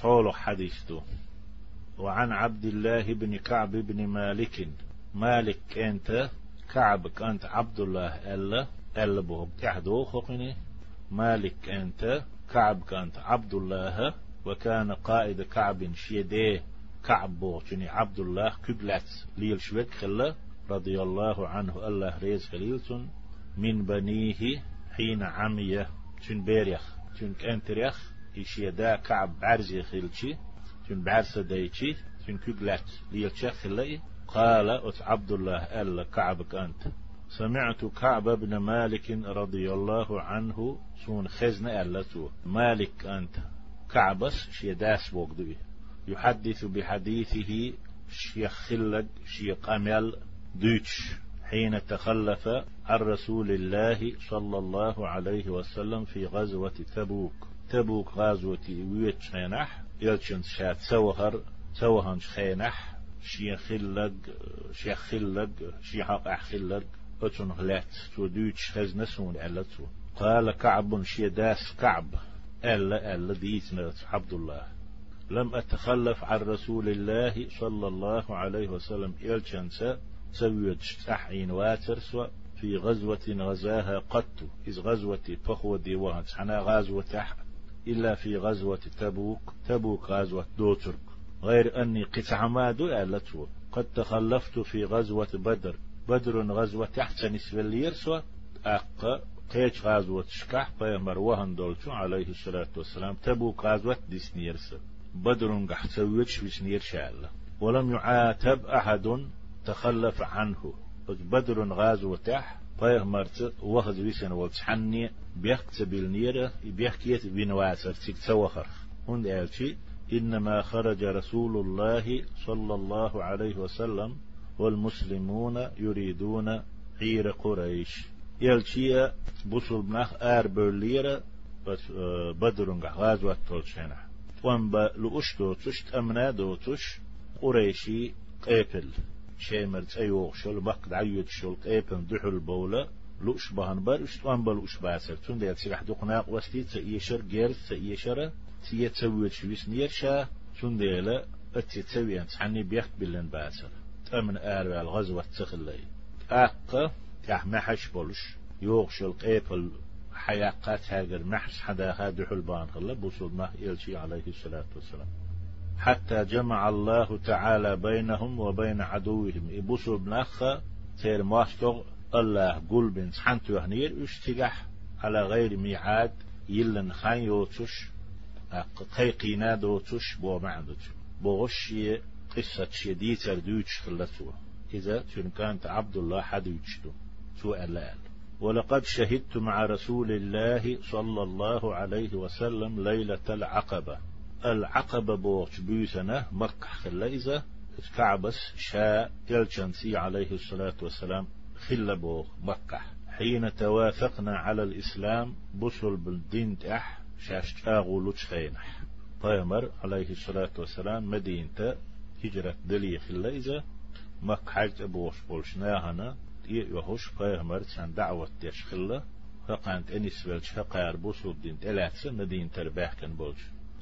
حول حديثته. وعن عبد الله بن كعب بن مالك. مالك أنت كعب أنت عبد الله ألا ألا بهم تحدو خقني مالك أنت كعب كانت عبد الله. وكان قائد كعب شيديه كعب بوغتني عبد الله كبلات ليل شوك خلا رضي الله عنه الله ريز خليلتون. من بنيه حين عمي تن بيريخ تن كأنتريخ. يشيدا كعب عرزي خلشي تن بعرس دايتشي تن كبلات ليل شيخ قال أت عبد الله ألا كعبك أنت سمعت كعب بن مالك رضي الله عنه سون خزن ألتو مالك أنت كعبس شيداس بوغدوي يحدث بحديثه شيخ خلق شيخ أمل دوتش حين تخلف عن رسول الله صلى الله عليه وسلم في غزوة تبوك تبوك غزوة ويتش خينح يلشن شات سوهر سوهن خينح شيخ خلق شيخ خلق شيخ خلق. أتون غلات تو دوتش خزنسون ألتو قال كعب شيداس كعب. ألا ألا ديتنا عبد الله. لم أتخلف عن رسول الله صلى الله عليه وسلم. إلشنسا سويت تحين واترسوا في غزوة غزاها قط. إذ غزوة فخوة ديوان. حنا غزوة إلا في غزوة تبوك تبوك غزوة دوترك. غير أني قطع ما دو قد تخلفت في غزوة بدر. بدر غزوة تحت نسبة ليرسوا أق قيش غزوة شكاح بيمر وهن دولتو عليه الصلاة والسلام. تبوك غزوة ديسنيرس بدر قح سويتش بسنير شاء ولم يعاتب أحد تخلف عنه. بدر غازو تح وخذ ويسن وتحني بيحك بالنيرة بيحكيت بنواسر تيك توخر. هند ألشي إنما خرج رسول الله صلى الله عليه وسلم والمسلمون يريدون عير قريش. يلشي بوصل بنخ آر بوليرة آه، بدرنغ غازوة تولشينه وان لؤش دوتش تأمنا دوتش قريشي قيبل. شيمر تأيوغ شل بقد عيوت شل قيبل دحل بولا لؤش بهن بر اش توان بل اش باسر. تون ديال سيح دقناق وستي تأيشر غير تأيشر تيه تسويت شويس نيرشا تون ديال اتي تسوي انت بيخت بلن باسر. تأمن آر الغزوة تخلي أق تح محش بولش يوغ شل قيبل حياقات هاجر محس حدا هادح البان خلا. بوصل ما يلشي عليه الصلاة والسلام حتى جمع الله تعالى بينهم وبين عدوهم. إبوسو بنخ تير ماستغ الله قل بن سحنتو هنير اشتقح على غير ميعاد يلن خان يوتش قيقينا دوتش بو معدتش بوغشي قصة شديدة دوتش خلتو. إذا كانت عبد الله حدوتش تو ألال ولقد شهدت مع رسول الله صلى الله عليه وسلم ليلة العقبة. العقبة بوغش بيسنة مكة خليزة كعبس شاء يلشنسي عليه الصلاة والسلام خل بوغ مكة حين توافقنا على الإسلام بصل بالدين تح شاش تاغو لتشخينح طيمر عليه الصلاة والسلام مدينة هجرة دلي خليزة مكة حاجة بوغش بولشناهنا يهوش فيهمر سان دعوة تشخلة. فقانت أنيس بلش فقار بوسو الدين تلاتسة مدين ترباح كان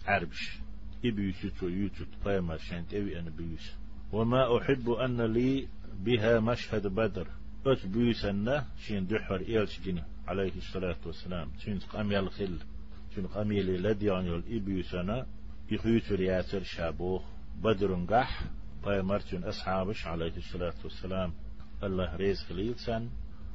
عربش إبيوتو يوتو فيهمر شانت أوي أنا بيوس وما أحب أن لي بها مشهد بدر أت بيوسنا شين دحر إيلش جني عليه الصلاة والسلام شين قامي الخل شين قامي لديان يول إبيوسنا يخيوتو رياسر شابوخ بدر نقح فيهمر أصحابش عليه الصلاة والسلام الله ريز خليلسان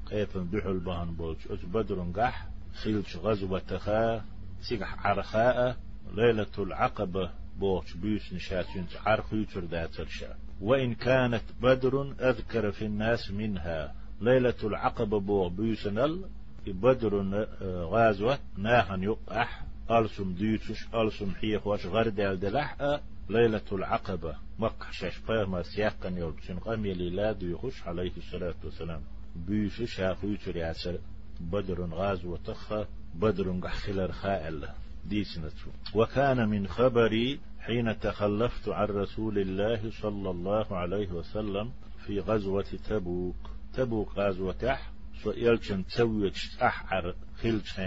قيفن بحل بهن بولج أج بدر قح خيلش غزوة تخا سيقح عرخاء ليلة العقبة بوش بيوش نشاتين عرخ يتر داترشا. وإن كانت بدر أذكر في الناس منها ليلة العقبة بو بيوسنل بدر غازوة ناهن يقح ألسم ديوتش ألسم حيخ واش غردال دلح ليلة العقبة. مقح شاش فاهمة سياقا شن قام يلي لا يخش عليه الصلاة والسلام. بيش شافو ياسر بدر غاز وتخ بدر قحخلر خائل. ديسنتو وكان من خبري حين تخلفت عن رسول الله صلى الله عليه وسلم في غزوة تبوك. تبوك غزوة تح. سو يلشن تسويت أحعر خلش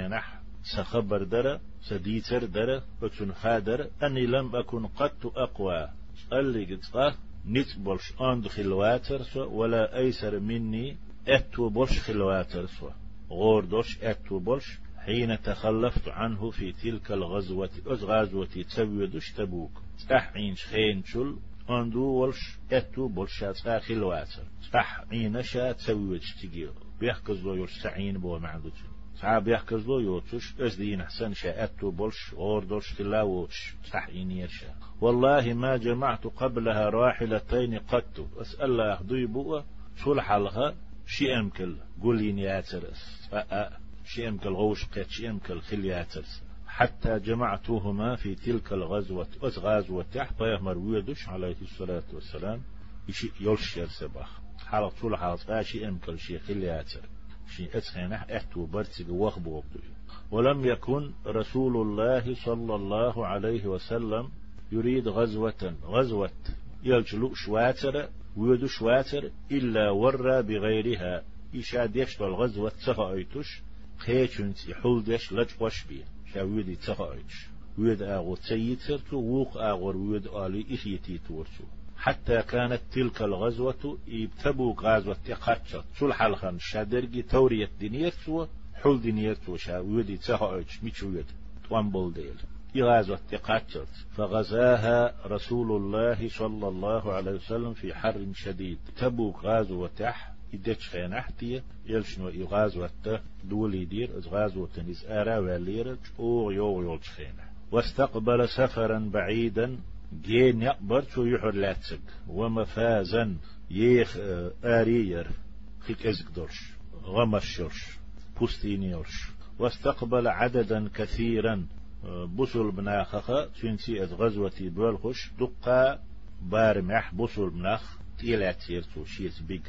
سخبر درة سديتر در بكسن خادر. أني لم أكن قد أقوى. اللي قد نت بولش أند خلواتر ولا أيسر مني أتو بولش خلواتر غور دوش أتو بولش حين تخلفت عنه في تلك الغزوة غزوة تسويدش تبوك أحين خين شل أندو ولش أتو بولشات خلواتر أحين شا تسويدش تجيل بيحكز له يرش سعين بو معدوش. صعب يحكز له يوتش أزدين حسن شاءتو بولش غور دولش تلاوش صح ينيرشا والله ما جمعت قبلها راحلتين قط. أسأل الله دوي بوء صلح لها شي أمكل. قولين ياترس شي أمكل غوش قيت شي أمكل خلياترس حتى جمعتهما في تلك الغزوة غزوة تحت يهمر ويدش عليه الصلاة والسلام. يشي يلش يرسبخ حالة طول حالة شي أمكل شي خلياتر شي أتخينح أحتو برتق وخبو ولم يكن رسول الله صلى الله عليه وسلم يريد غزوة غزوة يلجلو شواتر ويدو شواتر إلا ورى بغيرها. إشاد يشتو الغزوة تخايتش خيشنت يحول ديش لج وش بي شاويدي تخايتش ويد آغو تسيتر ووق آغور ويد آلي إخيتي تورتو حتى كانت تلك الغزوة يبتبو غزوة تقاتشت سلح الخان شادرجي تورية دينيرتو حول دينيرتو شا ويدي تهاج ميتشو يد توامبول ديل غزوة تقاتشت فغزاها رسول الله صلى الله عليه وسلم في حر شديد. تبو غزوة تح يدش خين احتي يلشنو يغازوة دولي دير غازوة نيز ارا وليرج أو يو يولش خين واستقبل سفرا بعيدا جين يقبر شو يحر لاتسك ومفازا يخ آرير خيك ازقدرش غمشرش بوستينيرش واستقبل عددا كثيرا آه، بصل بناخخ تنسي غزوتي بولخش دقا بارمح بصل بناخ تيلات سيرتو شيت بيك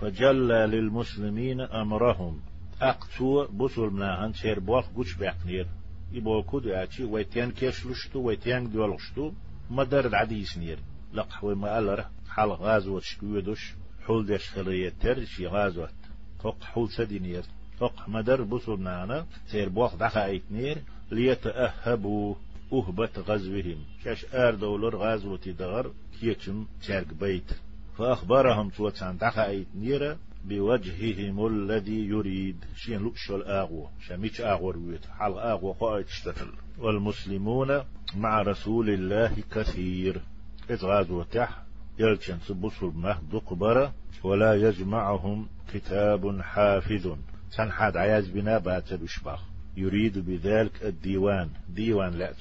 فجلى للمسلمين أمرهم. أقتو بصل بناهن سير بوخ قوش بيقنير. يبو كود ياتي ويتين كيشلشتو ويتين دولشتو مدر العديس نير. لقح ما ألر حال غازوة شكويدوش حول دش خلية تر شي غازوة. فق حول سدي نير. فق مدر بصر نانا سير بوخ دخا ايت نير. ليتأهبوا أهبة غزوهم. شاش آر دولر غازوة دغر كيتشم تارك بيت. فأخبرهم توتان دخا أيت نير بوجههم الذي يريد. شين لؤشو الآغو شميش آغو رويت. حال آغو قائد اشتفل والمسلمون مع رسول الله كثير. إتغاز وتح. يلشن سبسل مهد قبرة ولا يجمعهم كتاب حافظ. سنحاد عياز بنا بات بشباخ يريد بذلك الديوان. ديوان لا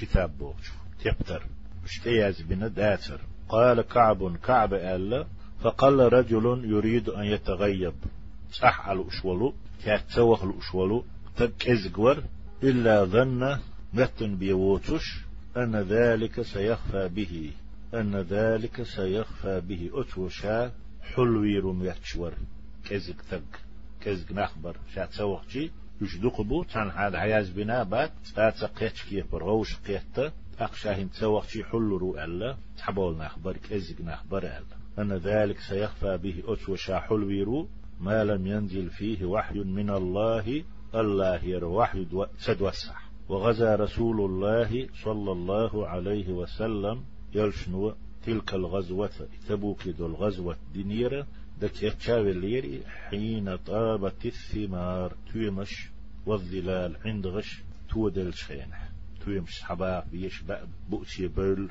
كتاب بوش تبتر. اشتياز بنا داتر. قال كعب كعب ألا فقال رجل يريد أن يتغيب. صح على الأشولو كاتسوخ الأشولو. تكزقور إلا ظن متن بيوتش أن ذلك سيخفى به. أن ذلك سيخفى به. أتوشا حلوي رميتشور كزق تق كزق نخبر. شات سوخجي يشدق بو. هذا عياز بنا بات. تات قيتش كيه برغوش قيتة أقشاهن تسوخجي حلو رو ألا تحبول نخبر كزق نخبر ألا. أن ذلك سيخفى به أتوشا حلوي رو ما لم ينزل فيه وحي من الله الله ير وحي سدوسع. وغزا رسول الله صلى الله عليه وسلم يلشنو تلك الغزوة تبوك دو الغزوة دينيرة دك يتشاوي الليري حين طابت الثمار تويمش والظلال عند غش تودل شخينح تويمش حباق بيش بؤسي بول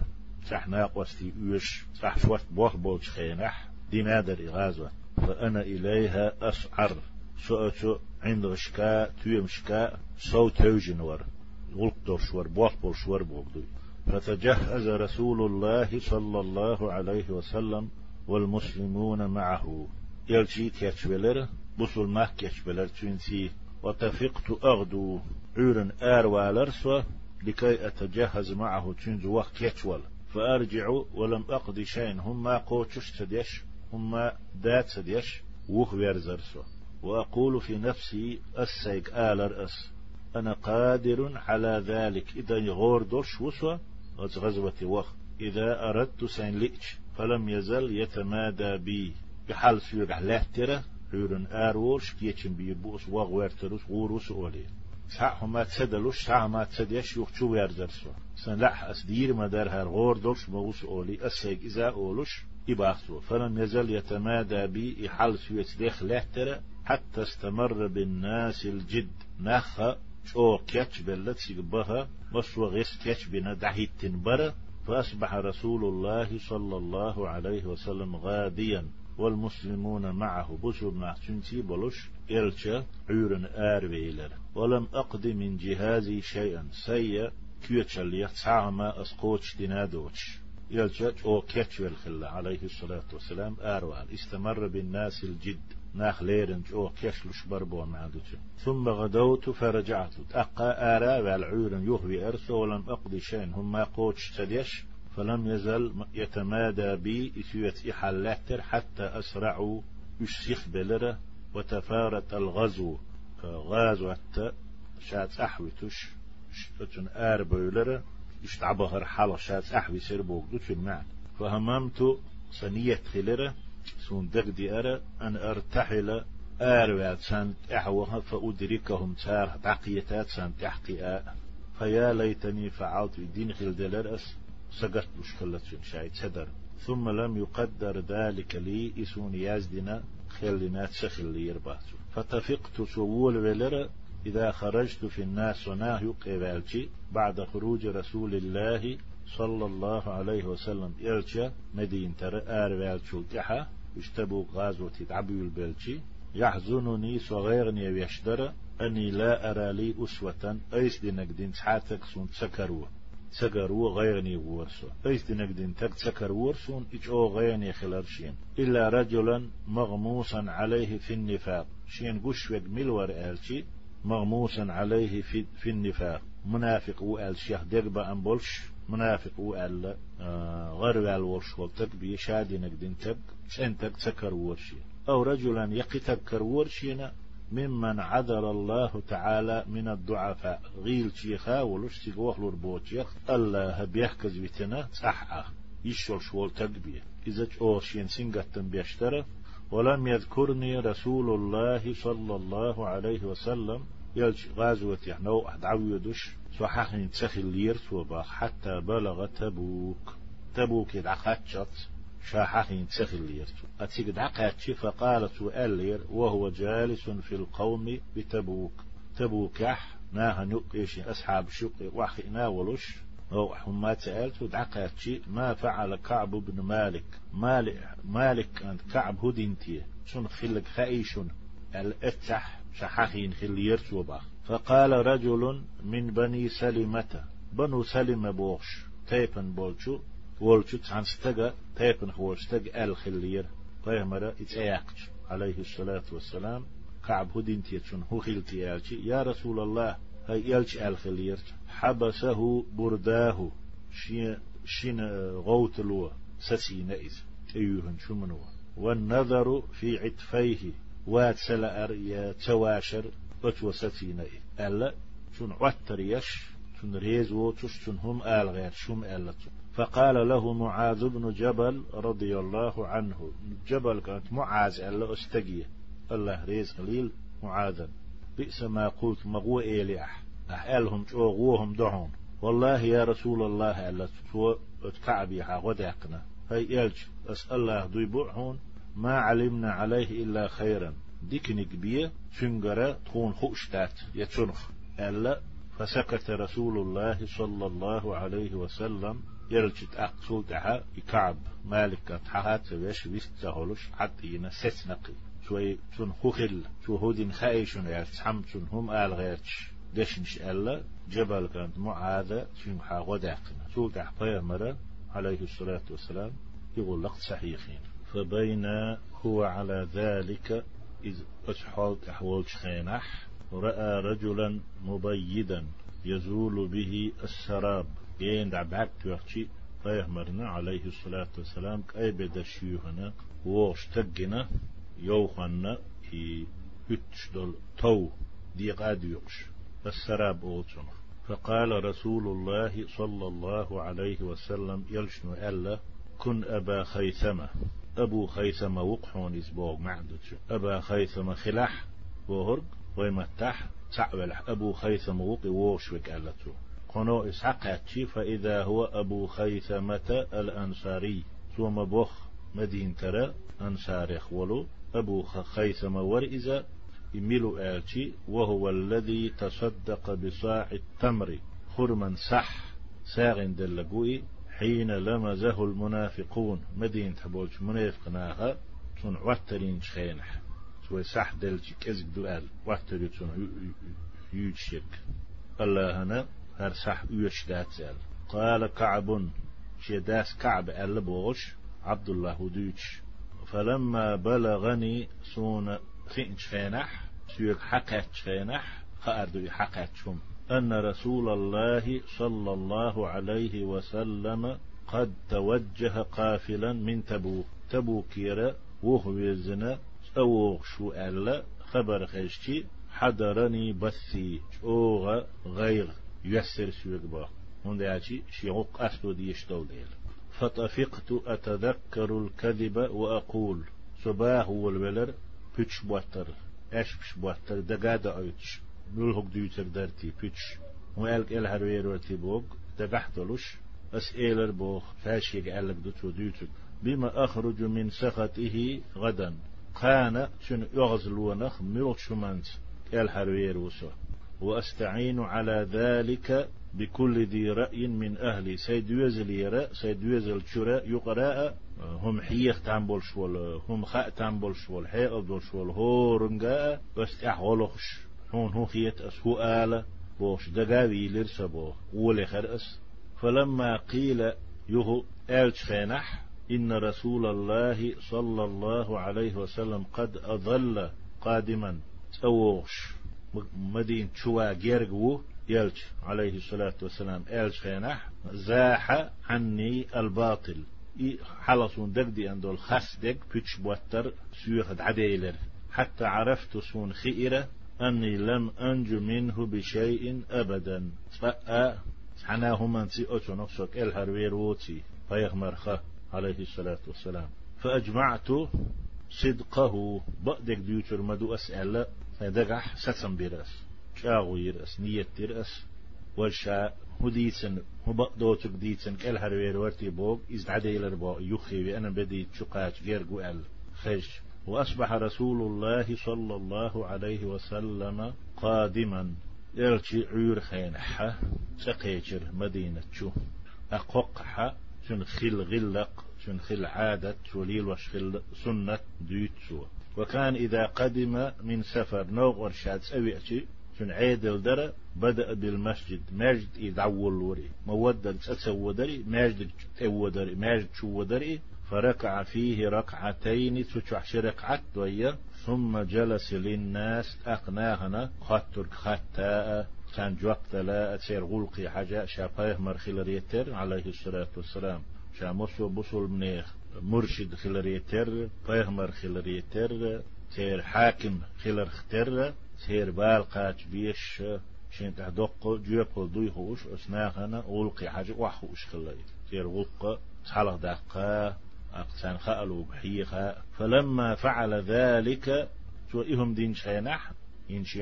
صح ناقوستي ويش صح شوت بوخ بوش خينح دي نادر إغازوة فأنا إليها أسعر سؤتو عند غشكا تويمشكا صوت توجنور غلق شور بوخ بول شور بوغدوي فتجهز رسول الله صلى الله عليه وسلم والمسلمون معه. يلشي كيتشبلر بصل ما كيتشبلر تنسي وتفقت أغدو. عورن آر والرسوة. لكي أتجهز معه تنز وقت كيتشول فأرجع ولم أقضي شيء هم قوتش تديش هم دات تديش وخ ويرزرسو وأقول في نفسي السيق آلر أس. أنا قادر على ذلك. إذا يغور دوش وسوى غزوة وقت إذا أردت سين لئش فلم يزل يتمادى بي. بحال سيرح لهترة عورن آرورش كيتشن بي بوس وغويرتروس غوروس أولي ما تسدلوش ساعة ما تسديش يوخ سن لح أسدير مدار هر غور دولش موس أولي أسيق إذا أولش إباختو فلم يزل يتمادى بي إحال سويت ديخ لحتر حتى استمر بالناس الجد. نخ شو كيتش بلت سيقبها مصوى غيس كيتش بنا دحيت تنبرة فأصبح رسول الله صلى الله عليه وسلم غاديا والمسلمون معه. بشر نحسنتي بلوش إلشا عورن آرويلر. ولم أقض من جهازي شيئا. سيا كيوتشاليا تعامى أسقوتش دينادوتش. يلجأ أو كيتش والخلة عليه الصلاة والسلام آروال. استمر بالناس الجد. ناخ ليرن أو كيش بربون معدوش ثم غدوت فرجعت. أقا آرا والعورن يهوي أرسو. ولم أقضي شيئا. هم ما قوتش تديش. فلم يزل يتمادى بي إثيوت إحالاتر حتى أسرعوا يشيخ بلرة وتفارت الغزو غازو حتى شات أحوي تش شتن آر بولرة يشتعبهر حالة شات أحوي سير بوغدو تن فهممت سنية خلرة سون دغدي أرى أن أرتحل آروات سانت أحوها فأدركهم تار بقيتات سانت أحقياء فيا ليتني فعلت دين خلدلر أس سقط مشكلة شاي تدر ثم لم يقدر ذلك لي إسون يازدنا خلنا لي يرباتو. فتفقت سوول ولر إذا خرجت في الناس وناه قبالتي بعد خروج رسول الله صلى الله عليه وسلم إرجع مدينة رآر والشو كحا اشتبوا غازوة تعبي البلتي يحزنني صغيرني ويشدر أني لا أرى لي أسوة أيس دينك دين سون تسكروا تسكروا غيرني ورسو أيس دينك دين تك تسكر ورسون إج أو غيرني خلرشين إلا رجلا مغموسا عليه في النفاق. شين قش ملور آلشي مغموسا عليه في, في النفاق. منافق وقال شيخ دقبة أم بولش منافق وقال آه غير والورش والتك بيشادي نقدين تك سنتك تكر ورشي أو رجلا يقتكر ورشينا ممن عذر الله تعالى من الضعفاء. غيل شيخا ولش تقوخ لربوتيخ الله بيحكز بتنا صحة. يشول شوال تقبيه إذا أوشين سنغتن بيشترى ولم يذكرني رسول الله صلى الله عليه وسلم. يلش غازوة يحنو أحد دش صحاح تسخي اللير وباخ حتى بلغ تبوك. تبوك يدعقاتشت شاحاح تسخي اللير أتيك دعقاتش فقالت وألير وهو جالس في القوم بتبوك. تبوك يح ناها نقيش أصحاب شق وحي ناولش أو حما سألت دعقاتش ما فعل كعب بن مالك. مالك مالك أنت كعب هدنتي شن خلق خايشن الاتح شحاحين خلير وباخ فقال رجل من بني سلمة. بنو سلمة بوغش تيبن بولشو ولشو تعنستقى تيبن خوشتق الخلير قيمرة اتأيقش عليه الصلاة والسلام. كعب هدين تيتشن هو خلتي يا رسول الله هاي يلش الخلير حبسه برداه. شين شين غوت لو سسين إذ شو منو والنظر في عطفيه. وات سلأر يا تواشر. أتو ستين ألا شن عتر يش. شن ريز ووتش شن هم آل غير. شم ألتو فقال له معاذ بن جبل رضي الله عنه. جبل كانت معاذ ألا أستقي الله ريز قليل معاذا. بئس ما قلت مغو إيلي أح أحالهم دعون والله يا رسول الله ألا تتو أتكعبي غدقنا هاي يلج أسأل الله ضيبوعون ما علمنا عليه إلا خيرا. ديكنك بيه شنجرة تكون خوشتات يتشنخ. ألا فسكت رسول الله صلى الله عليه وسلم. يرجت أقصول تها يكعب مالك تحات ويش ويستهولش حتى ينسس نقي. شوي شن خوخل شو هودين خايشون يرتحم شن هم آل غيرش دشنش ألا جبل كانت معاذة شن حاغو داقنا شو تح مرة عليه الصلاة والسلام يقول لقد صحيحين. فبين هو على ذلك إذ أشحالت أحوال خينح رأى رجلا مبيدا يزول به السراب. ين دعبات يحكي فيهمرنا عليه الصلاة والسلام كأي بدا شيوهنا ووش تقنا يوخنا في دول تو دي قاد يقش السراب أوتنا فقال رسول الله صلى الله عليه وسلم يلشنو ألا كن أبا خيثمة. أبو خيثمة وقحون إسبوغ معدتش. أبا خيثمة خلاح وهرق ويمتح تعولح أبو خيثم وقي ووشوك ألتو. قنو إسحاق فإذا هو أبو خيثمة الأنصاري ثم بوخ مدين ترى أنصاري خولو أبو خيثمة ورئزة إميلو آلتي وهو الذي تصدق بصاع التمر خرما صح ساغن دلقوي حين لمزه المنافقون مدين تبولش منافقناها تون واترين شخينح سوى صح دلش كزك دوال واترين تون يوجشك الله هنا هر صح يوش داتسال قال كعب شداس كعب ألبوش عبد الله ودوش فلما بلغني سون خينش خينح سيوك حقات خينح خاردو حقات شم أن رسول الله صلى الله عليه وسلم قد توجه قافلا من تبوك تبوك يرى وهو يزنا أو شو ألا خبر خشتي حضرني بثي أوغ غير يسر سيوك با هون يأتي شيغوك أسلو ديشتول ديل فطفقت أتذكر الكذب وأقول صباح والولر بيتش بواتر. اش بش بواتر؟ دقادة أيتش. نلهق ديوتر دارتي بيتش. وقالك إل هرويرورتي بوغ دقحتلوش أسئلر بوغ فاشيق قالك دوتو ديوتر بما أخرج من سخطه غدا. كان شن يغزلونخ ملوك شمانت إل هرويروسو وأستعين على ذلك بكل ذي رأي من أهلي. سيد يوزل يرى سيد يوزل شراء يقرأ هم حيخ تنبول شوال هم خاء تنبول شوال حيق دول شوال هو رنجاء بس أحولخش هون هو خيت أسهو بوش دقاوي لرسبو ولي خرأس. فلما قيل يهو آلش خينح إن رسول الله صلى الله عليه وسلم قد أظل قادما. تأوغش مدين شوا جيرجو يلج. عليه الصلاة والسلام. إلج خينح زاح عني الباطل. حلصون دقدي أندول خاص دق. بيتش بوتر سيوخد عديلر حتى عرفت سون خيرة أني لم أنجو منه بشيء أبدا. فأ حناه من سي أتو نفسك الهروير ووتي. فيغمر عليه الصلاة والسلام. فأجمعت صدقه. بأدك ديوتر مدو أسأل. دقح ستم برأس شاغو يرأس نية ترأس والشا هديتن هبقدوتك ديتن كل هروير ورتي بوغ إز عديلر بو يخي بأنا بدي تشقات جيرقو أل خش وأصبح رسول الله صلى الله عليه وسلم قادما. يرشي عير خينحة سقيجر مدينة شو. أقوقحة شن خل غلق شن خل عادة وليل وشخل سنة ديتشو وكان إذا قدم من سفر نوغ ورشاد سويتي شن عيدل درا بدأ بالمسجد. ماجد يدعول وري. مودة تسودري ماجد تودري ماجد شو ودري فركع فيه ركعتين تشعش ركعت ويا ثم جلس للناس أقناهنا. خطر خطاء كان جوقت لا أتسير غلقي حاجة. شابه مرخل ريتر عليه الصلاة والسلام. شامسو بصل منيخ. مرشد خلريتر بيغمر خلريتر تير حاكم خلر ختر تير بالقاج بيش شين تهدق جيبل دوي خوش اسناخنا أولقي حاجة وحوش خلي تير غلق تحلق دقا أقسان خألو بحيخا فلما فعل ذلك تو إهم دين شينح إن شي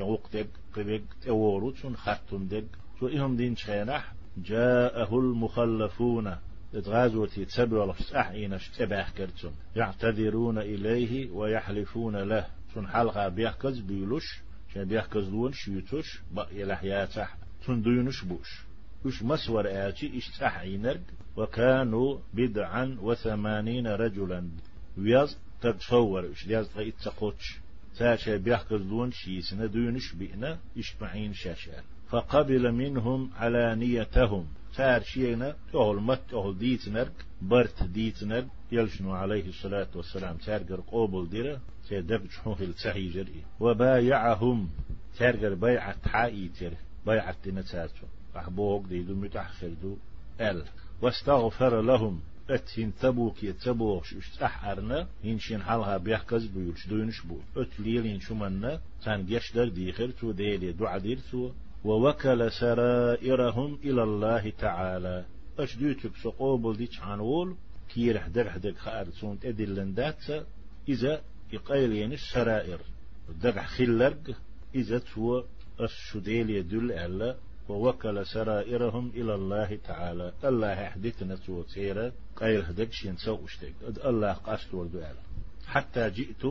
قبك تورو تون خاتم دق تو إهم دين شينح جاءه المخلفون. اتغازوتي تسبع لفسح إينش تباح كرتون. يعتذرون إليه ويحلفون له. تون حلقة بيحكز بيلوش شان بيحكز لون شيوتوش بقي لحياتح تون ديونش بوش. وش مسور آتي اشتح عينرق وكانوا بدعا وثمانين رجلا. وياز تتصور وش دياز غيت تقوتش تاشا بيحكز لون شيسنا ديونش بينا اشتمعين شاشان فقبل منهم علانيتهم. تار شينا تهل مت تهل ديتنر برت ديتنر يلشنو عليه الصلاة والسلام. تارجر قوبل ديرة سيدب شحوه التحيجر وبايعهم تارجر بيعة حائيتر بيعة نتاتو أحبوك ديدو متأخر دو أل. واستغفر لهم. أتين تبوك يتبوك شوش تحرنا هنشين حالها بيحكز بيوش دوينش بو. أتليل هنشو منا تان جيش در ديخر تو ديلي دعا دير تو. ووكل سرائرهم إلى الله تعالى. أش ديتك سقوبل ديش عنول كيرح دق دق خار سونت أدلن داتسا إذا يقيل يعني السرائر. دق خلرق إذا تو الشديل يدل ألا. ووكل سرائرهم إلى الله تعالى. الله يحدثنا سوى سيرة قيل هدك شين سو اشتك الله قاست وردو حتى جئت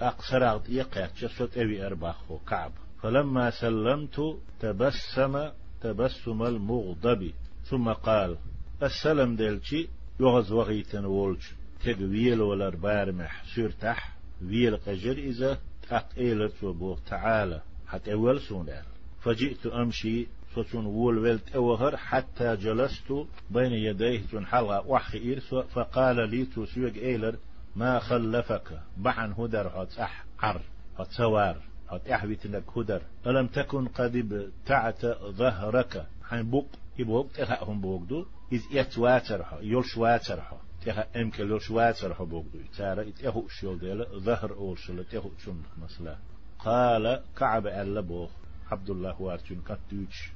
أقصر يقع جسد أبي أرباخو كعب. فلما سلمت تبسم تبسم المغضب. ثم قال السلام دلشي يغز وغيتن وولج تق ويل ولا بارمح سيرتح ويل قجر إذا تق إيلت وبوغ تعالى حتى أول سونال فجئت أمشي سوتون وول ولت أوهر حتى جلست بين يديه تون حلقة وحي فقال لي تسويق إيلر ما خلفك بعن هدر هات أح عر. هات هات أحبتنك هدر ألم تكن قد ابتعت ظهرك. حين بوق يبوق تخاهم بوق دو. إذ يتواترها يلش واترها. تخا أمك يلش واترها بوق دو. تارا إتهو شيل ديلا ظهر أورشل تهو شن مثلا قال كعب ألا بوخ عبد الله وارتون كتوش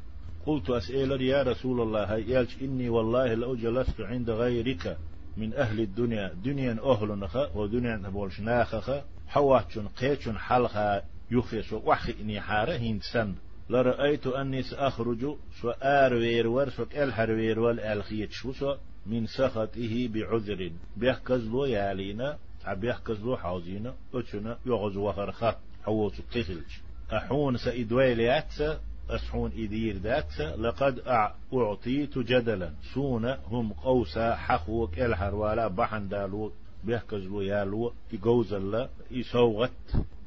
قلت أسئل يا رسول الله يالش إني والله لو جلست عند غيرك من أهل الدنيا. دنيا أهل نخا ودنيا نبولش ناخخا حواتشن قيتشن حلقا يخيش وحي إني حارة هنسن لرأيت أني سأخرج سؤار ويرور سؤال هروير والألخيت شو من سخطه بعذر. بيحكز له يالينا بيحكز له حوزينا أتشنا يغز وهرخا حوص قتلج أحون سإدويليات أسحون إدير ذات لقد أعطيت جدلا. سونا هم قوسا حخوك الحر ولا بحن دالو بيحكزلو يالو يقوزل يسوغت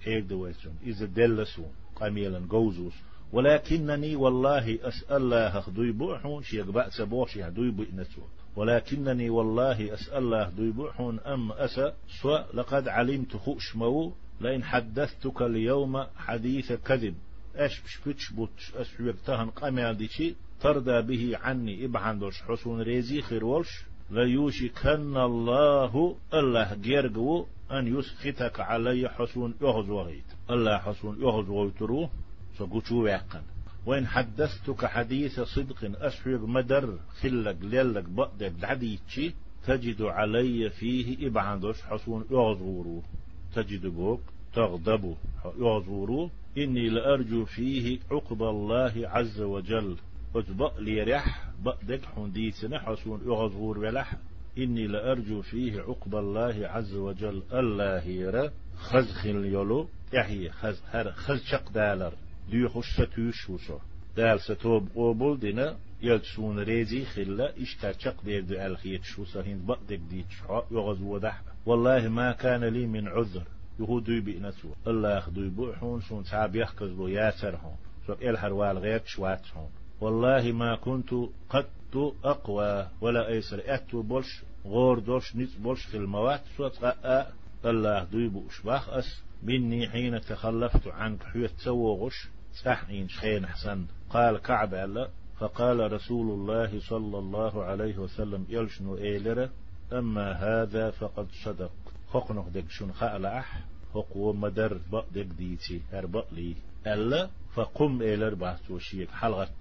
هيك دويسون إذا دلسون قميلا قوزوس ولكنني والله أسأل الله خدوي بوحون شيك بأس بوش يهدوي بإنسو ولكنني والله أسأل الله خدوي بوحون أم أسا سواء لقد علمت خشمو لئن حدثتك اليوم حديث كذب. اش بش بش بوتش اش يبتهن قمال ديشي ترضى به عني ابعن دوش حسون ريزي خير ولش ليوشكن الله الله جيرجو أن يسخطك علي حسون يغز وغيت الله حسون يغز ويترو سقوشو ويقن وإن حدثتك حديث صدق أسفق مدر خلق ليلك بقدك دعديتشي تجد علي فيه إبعان دوش حسون يغز تجد بوك تغضب يغزورو إني لأرجو فيه عقب الله عز وجل. أتبق لي رح بقدك حنديسنا حسون يغزور ولح إني لأرجو فيه عقب الله عز وجل. الله يرى خزخ يلو يحيي خز هر خز شق دالر. دي خش ستوش وشو. دال ستوب قوبل دينا يلتسون ريزي خلا إشتا شق دير دي الخيت شو سهين. بقدك ديتش يغزو دح والله ما كان لي من عذر. يهودي بإنسو الله يخدوي بوحون شون تعب يحكز له ياسر هون. سو إلهر والغيك شوات والله ما كنت قد أقوى ولا أيسر. أتو بولش غور دوش نيت بولش في الموات. سوات الله دوي بوشباخ أس مني حين تخلفت عنك. حيث تسوغش سحنين شخين حسن. قال كعب ألا. فقال رسول الله صلى الله عليه وسلم يلشنو إيلرة. أما هذا فقد صدق. خقنق دك شن خألح هقو مدر بق دك ديتي. هر لي. ألا. فقم إلر بحثو شيك حلغت.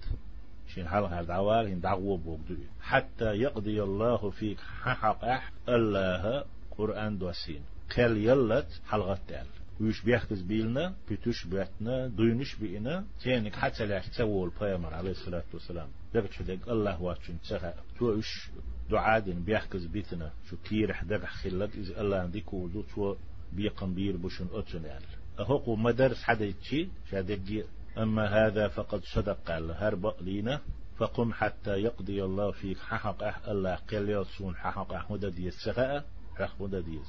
شين حلقة الدعوال هن دعوة بوغدو حتى يقضي الله فيك حق أح الله قرآن دوسين كل يلت حلغت تال ويش بيحكز بيلنا بيتوش بيتنا دوينش بينا تينك حتى لا تسوى البيامر عليه الصلاة والسلام. دقت شدق الله واتشن تسخى توش دعاء دين بيحكز بيتنا. شو كير حدق خلق إذا الله عندك ودو تو بيقن بير بشن أتن يعني. أهوكو مدرس حدا يتشي شادق أما هذا فقد صدق قال هرب لينا. فقم حتى يقضي الله فيك حق أح الله قل يصون حق أحمد دي السخاء أحمد دي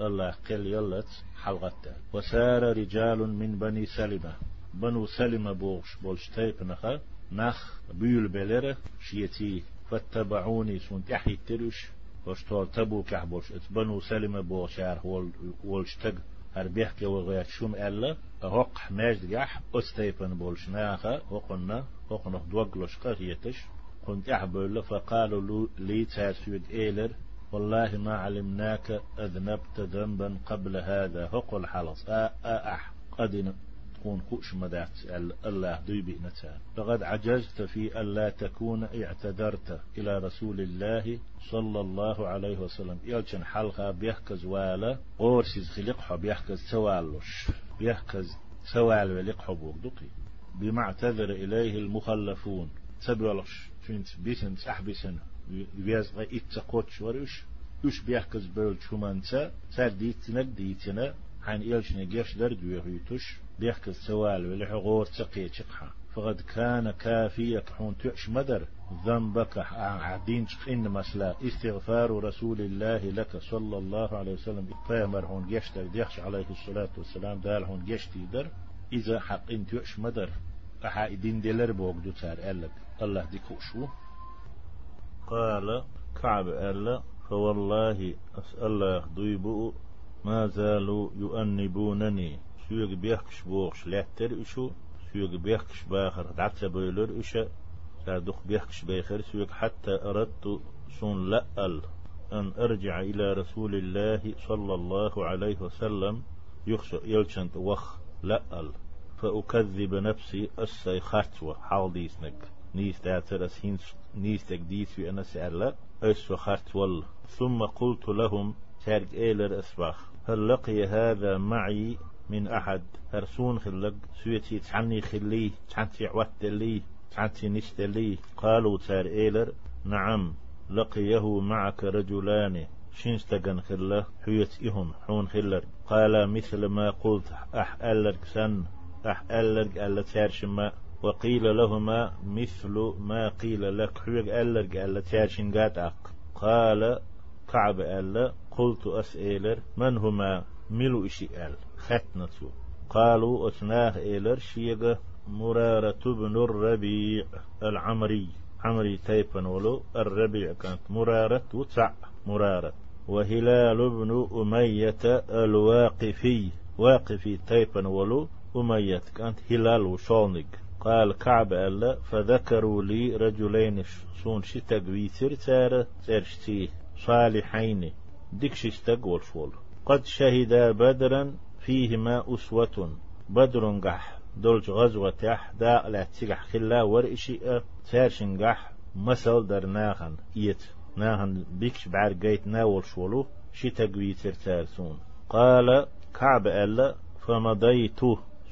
الله قل يلت حلقته وسار رجال من بني سلمة. بنو سلمة بوش بولش تيب نخ. بيول بلره شيتي فاتبعوني سون تحي ترش وشتول تبو كحبوش اتبنو سلمة بوشار والشتق هر بيحكي وغيات شوم ألا هوق ماجد جح أستيبن بولش ناخا هوقنا هوقنا دوغلوش قريتش كنت أحبول فقالوا لي تاسويد إيلر والله ما علمناك أذنبت ذنبا قبل هذا هقل حلص أ أح قد تكون كوش مدات الله دوي بإنتا فقد عجزت في ألا تكون اعتذرت إلى رسول الله صلى الله عليه وسلم. يلشن حلقة بيحكز والا قورسيز خلقها بيحكز سوالوش. بيحكز سوال ولقحه بوغدقي. بما اعتذر إليه المخلفون. تبلش فينت بيسن. أحبسن بياز غا إتقوتش ورش يش بيحكز بول شمانتا سار ديتنا. ديتنا حين إلشنا جيش درد ويغيتوش بيحكز سوال ولحغور تقي تقحا فقد كان كافيك حون تعش مدر ذنبك عدين إن مسلا. استغفار رسول الله لك صلى الله عليه وسلم. فامر هون جشتر ديخش عليه الصلاة والسلام. دال هون جشتي در. إذا حق إن تعش مدر. أحا إدين دلر بوك دو تار ألك. الله ديكوشو. قال كعب ألا فوالله أسأل الله ما زالوا يؤنبونني. سوق بيحكش بوغش لاتر إشو سوق بيحكش باخر دعت بيلر إشا سادق بيحكش باخر سوق حتى أردت سون لأل أن أرجع إلى رسول الله صلى الله عليه وسلم يخشى يلشنت وخ لأل فأكذب نفسي أسي خاتوة حال ديسنك نيس داتر أسهين نيس تقديس في أنا سألا أسو خاتوال ثم قلت لهم تارك إيلر أسباخ. هل لقي هذا معي؟ من أحد هرسون خلق سويتي تعني خلي تعني عوات لي تعني نشت لي. قالوا تار إيلر نعم لقيه معك رجلان. شينستغن خلا حيت إهم حون خلر. قال مثل ما قلت أح ألرك سن أح ألرك ألا تارشما وقيل لهما مثل ما قيل لك حيق ألرك ألا تارشن أق قال كعب ألا قلت أسئلر من هما؟ ملو إشي أل. ختنتو قالوا أتناه إيلر شيغ مرارة بن الربيع العمري. عمري تيبن ولو الربيع كانت مرارة وتع مرارة. وهلال بن أمية الواقفي. واقفي تيبن ولو أمية كانت هلال وشونق قال كعب ألا فذكروا لي رجلين سون شتاق ويتر تار ترشتي صالحين. ديكش استقول فول قد شهدا بدرا فيهما أسوة. بدر قح دولج غزوة تح دا لا تيجح خلا ورئشي تارشن قح مسل در ناخن إيت ناهن بيكش بعر قيت ناول شولو شي تقوي ترتارسون قال كعب ألا فمضيت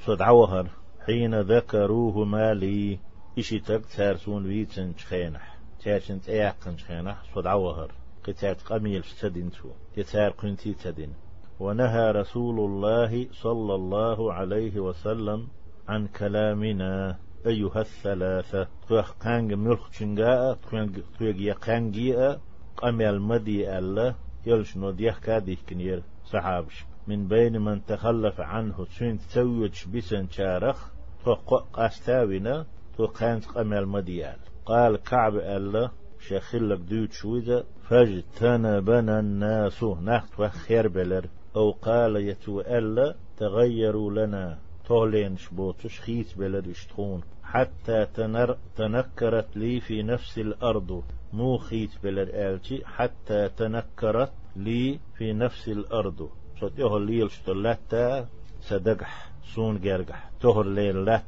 صدعوهر حين ذكروه مالي إشي تق تارسون ويتن خينح تارشن تأيقن خينح صدعوهر قتات قميل ستدنتو يتار قنتي تدن ونهى رسول الله صلى الله عليه وسلم عن كلامنا أيها الثلاثة. توخ قانج ملخ چنگاء توخ يقانجيء قميل مدي الله يلشنو ديخ كاديح كنير صحابش. من بين من تخلف عنه تسوين تسويج بسن شارخ توق قاستاونا تو قانت قميل مديال قال كعب الله شخلك دوت شويدة فاجتنبنا الناس نحت وخير بلر. أو قال يتوأل تغيروا لنا تولين شبوتش خيت بلد اشتخون حتى تنر تنكرت لي في نفس الأرض مو خيت بلد آلتي حتى تنكرت لي في نفس الأرض. صوت يهو ليل شتلتا سدقح سون جرجح تهر ليل لا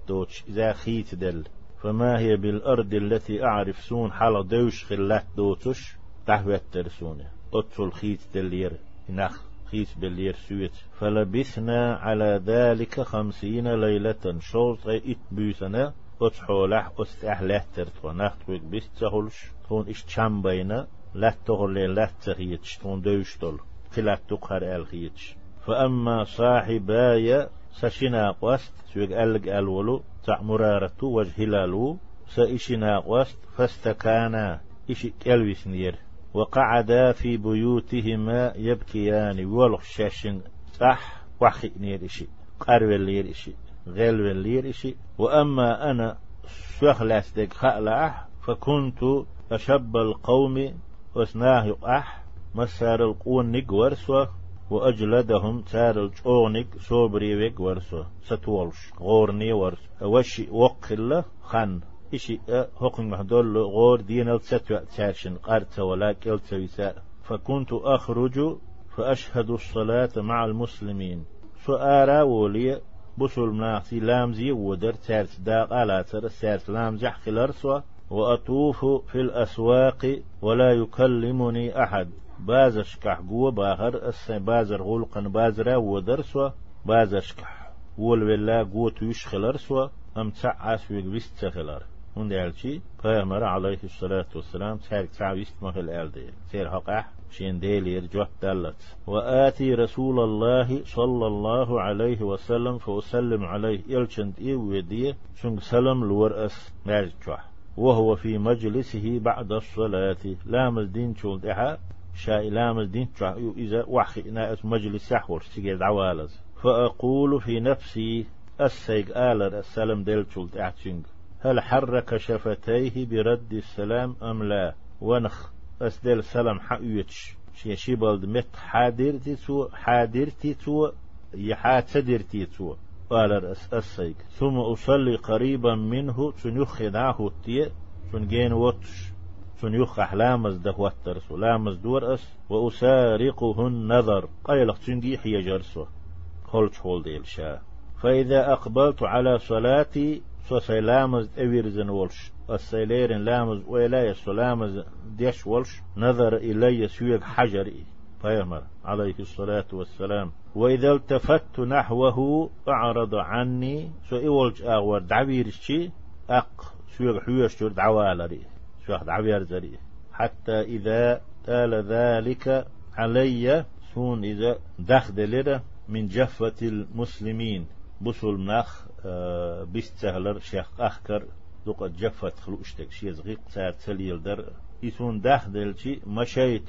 إذا خيت دل. فما هي بالأرض التي أعرف سون حال دوش خلات دوتش تحويت ترسونه. أطفل خيت دلير نخ خيس باللير سويت. فلبثنا على ذلك خمسين ليلة شوط إت بيسنا أتحولح أستحلح ترتو نخت ويك بيس تهولش تون إش تشام بينا لا تغلي لا تغيتش تون دوشتل خلات تقهر الخيتش فأما صاحبايا سشنا قوست سويك ألق ألولو. تع مرارتو وجه هلالو سإشنا قوست فاستكانا. إشي كالويس نير. وقعدا في بيوتهما يبكيان ولغ شاشن صح وحي نيرشي قرب الليرشي غيل الليرشي وأما أنا شخلاس ديك خألح فكنت أشب القوم وسناه أح مسار القون نيك ورسوة وأجلدهم تار الجونيك صوبري ويك ورسوة ستولش غورني ورس وشي وقل خن. إشي هقن مهدول غور دين التسوى تاشن قارت ولا كلت فكنت أخرج فأشهد الصلاة مع المسلمين. سؤارا ولي بسل مناخي لامزي ودر تارت داق على تر سارت لامزي خلرسوا وأطوف في الأسواق ولا يكلمني أحد. بازشكح قوة باخر بازر غلقا بازرا ودرسوا بازشكح ول ولا قوة يشخلرسوا أم تعاس ويق بيستخلر هون دالشي پیغمبر عليه الصلاة والسلام تارك تعويست مهل آلدي تير حقح شين ديلي يرجوت دلت وآتي رسول الله صلى الله عليه وسلم فأسلم عليه إلشنت إيه وديه شنك سلم لورأس مارجوح وهو في مجلسه بعد الصلاة لامز دين شول دحا شاء لامز دين إذا وحي نائس مجلس يحور سيجي عوالز فأقول في نفسي السيق آلر السلام ديل شول هل حرك شفتيه برد السلام أم لا؟ ونخ أسدل سلام حقيتش شي شيبالد مت حادرتي تو حادرتي تو يحاتدرتي تو. قال السيك ثم أصلي قريبا منه تنيخ ناهو تي تنجين وطش. تنيخ أحلامز ده وترس لامز دور أس. وأسارقه النظر قيلق تنجي حي جرسو. خلش هول ديل شا فإذا أقبلت على صلاتي سلامز أويرزن ولش. السيليرن لامز ولا سلامز ديش ولش. نظر إلي سويق حجري. فيمر عليه الصلاة والسلام. وإذا التفت نحوه أعرض عني. سو إولج أغور دعويرشي أق سويق حيوش جور دعوالري. سويق دعوير زري حتى إذا تال ذلك علي سون إذا دخل من جفة المسلمين. بصل نخ بيستهلر شيخ أخكر دوق جفت خلوشتك شي زغيق ساعة تليل در إسون دخل مشيت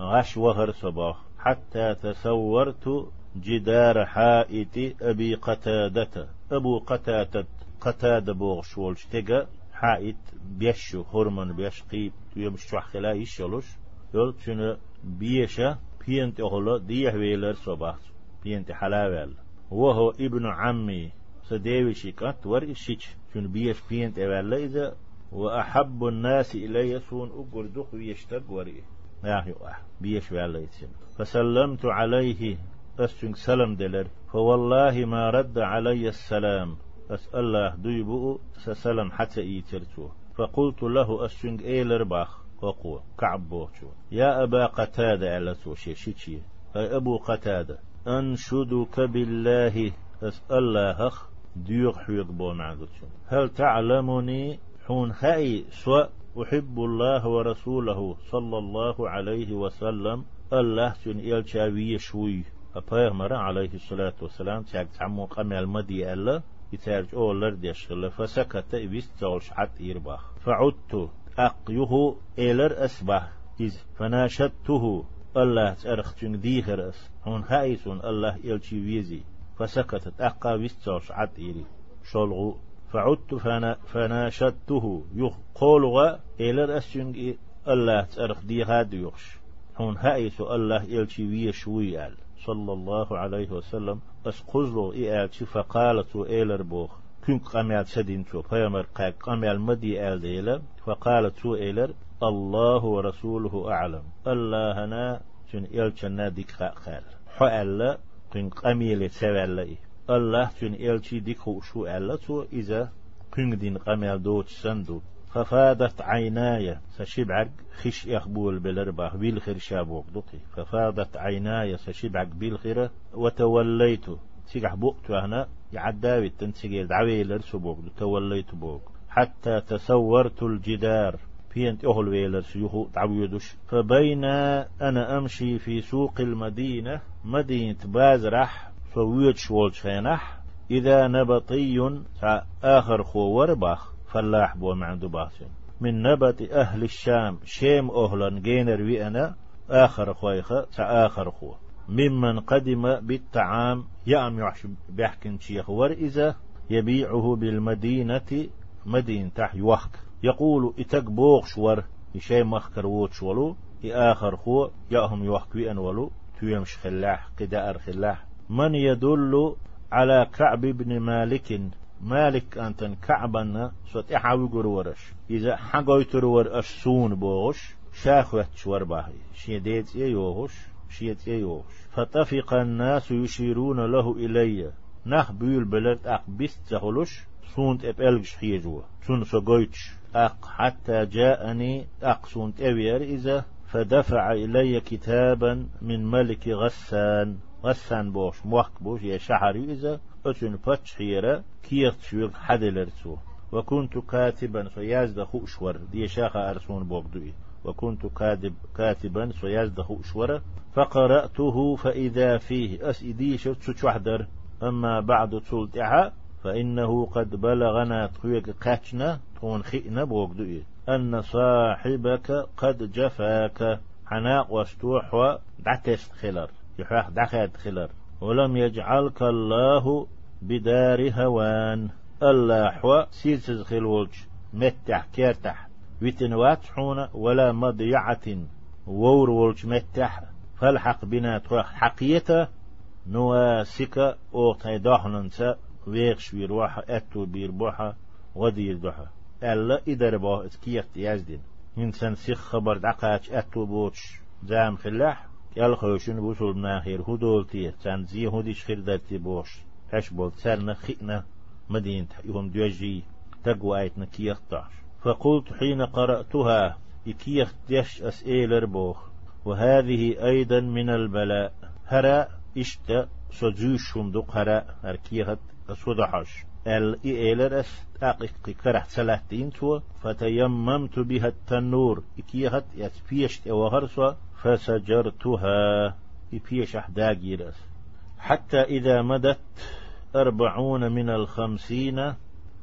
غش وهر صباح. حتى تصورت جدار حائط أبي قتادة أبو قتادة قتادة بوغ تيجا حائط بيشو هرمون بيش قيب يمشو خلا يشلوش يول شنو بيشا بينت أغلا ديه ويلر صباح. بينت حلاوال وهو ابن عمي سديوي شيكات ور إشيش شنو بيش بينت أولا إذا وأحب الناس إلي سون أقر دخ ويشتق وريه ياهي بيش وعلا يتسم فسلمت عليه. أسجن سلم دلر. فوالله ما رد علي السلام. أسأل الله ديبو سسلم حتى إيترتو فقلت له أسجن إيلر باخ وقوة كعب بوشو يا أبا قتادة على توشي شيشي أي أبو قتادة. أنشدك بالله. أسأل الله ديوغ حيق بو هل تعلمني حون هاي سواء أحب الله ورسوله صلى الله عليه وسلم الله سن إل شاوي شوي أبيغمر عليه الصلاة والسلام تاك تعمو قمي المدي ألا يتارج أولر ديشغل فسكت إبست زولش حت إيرباخ. فعدت أقيه إلر أسبح إذ فناشدته الله تأرخ ديخر أس. هون هايسون الله إلشي ويزي. فسكتت. أقا ويستوش عد إيري. شلغو فعدت فنا فناشدته. يقول إلى الأسجن الله تأرخ دي هاد يخش هون هايس الله إلشي ويشوي آل صلى الله عليه وسلم. أسقزلو إيالتي فقالت إلر بوخ. كنك قميال سدين تو فيمر قاك قميال مدي آل ديلا فقالت إلر الله ورسوله أعلم. الله هنا جن إلشنا ديك خال. حو كنك قميل سوال الله جن إلشي ديك شو ألا تو إذا كنك دين قميال دوت سندو. ففادت عيناي سشبعك خش يخبول بالرباح بالخير شابوك دقي ففادت عيناي سشبعك بالخير وتوليت سيقح بوقت هنا يعداوي تنسيقي دعوي لرسبوك توليت بوك. حتى تصورت الجدار. بينت أهل ويلر سيوهو تعويدش فبين أنا أمشي في سوق المدينة مدينة بازرح فويت شوال شينح إذا نبطي آخر خو ورباخ فلاح بو معندو باسين من نبت أهل الشام شيم أهلا جينر ويأنا آخر خويخة آخر خو. ممن قدم بالطعام يأم يعش بيحكن شيخ ورئزة يبيعه بالمدينة مدينة تح يوحك يقول إتك بوغ شور يشي مخكر ووت شولو آخر خو يأهم يوحك ويأن ولو تيمش خلاح قدار خلاح من يدل على كعب بن مالك؟ مالك أنتن كعبنا صوت إحاوي ورش إذا حقوي ترور أشسون بوش شاخوت شور باهي. شيديت يوهش شيت يوهش فطفق الناس يشيرون له إلي. نخ بيول بلد أق بست زغلش سونت إبالغش حيجوا. سون سوغويتش. أق حتى جاءني أق. سونت أبير إذا فدفع إلي كتابا من ملك غسان. غسان بوش موك بوش يا شحري إذا أسن فتشيرا كيخت شويق حدلرسو وكنت كاتبا سيازد خوشور دي شاخة أرسون بوغدوي وكنت كاتب كاتبا سيازد خوشور فقرأته فإذا فيه أسئدي شوت وحدر أما بعد تلتعها فإنه قد بلغنا تخيك قاتنا تون خئنا بوغدوي أن صاحبك قد جفاك. حناق واستوح ودعتست خلر يحاق دخات خلر ولم يجعلك الله بدار هوان. الله حوا سيسز خلوج متح كيرتح ويتنوات حونا ولا مضيعة. وور ولج متح فالحق بنا تروح حقيته نواسك أو تيداحننسا. ويغش بيروحا أتو بيربوحا. ودير دوحا. ألا إدار باه اتكيخت يزدين. إنسان سيخ خبر دقاش أتو بوش. زام خلاح. يال خوشن بوصل ناخير هدولتي تان زي هديش خردتي بوش. هش بول سرنا خئنا مدينة يوم دوجي. تقوى آيتنا كيختاش فقلت حين قرأتها إكيخت يش أسئلة بوخ وهذه أيضا من البلاء. هرا إشتا سجوش شمدق هرا أركيخت أسودحش ال إيلر أس أقيق كرح سلاتين تو فتيممت بها التنور إكيخت يتفيشت أوهرسوا فسجرتها. إفيش أحداجي حتى إذا مدت أربعون من الخمسين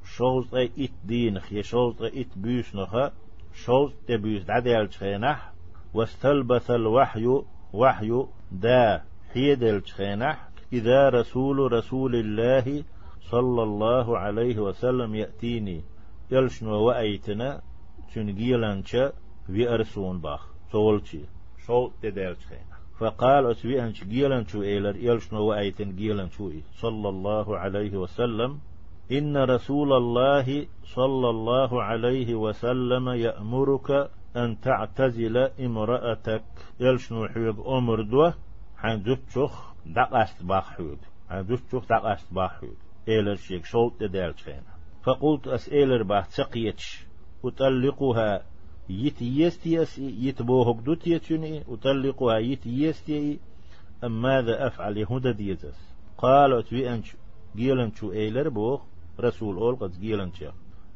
شوز إت دينخ يا شوز أي إت بيسنخ شوز تبيس دعدي الشخينح واستلبث الوحي وحي دا حيد الشخينح إذا رسول رسول الله صلى الله عليه وسلم يأتيني يلشنو وأيتنا تنجيلانشا ويأرسون باخ سولتي شو تدالشخينح فقال أتبي أنش جيلن شو إيلر يلشنو وأيتن جيلن شو صلى الله عليه وسلم إن رسول الله صلى الله عليه وسلم يأمرك أن تعتزل امرأتك يلشنو حيوغ أمر دو حين دتشخ دقاست باخ حيوغ حين دتشخ دقاست باخ حيوغ إيلر شيك شوط دالشخينة فقلت أسئلر باه تسقيتش أطلقها يتيستيس يتبوهك دوتيتشني أطلقها يتيستي أم ماذا أفعل يهودا ديزس قال أتوي أنش جيلن شو إيلر بوخ. رسول أول قد جيلن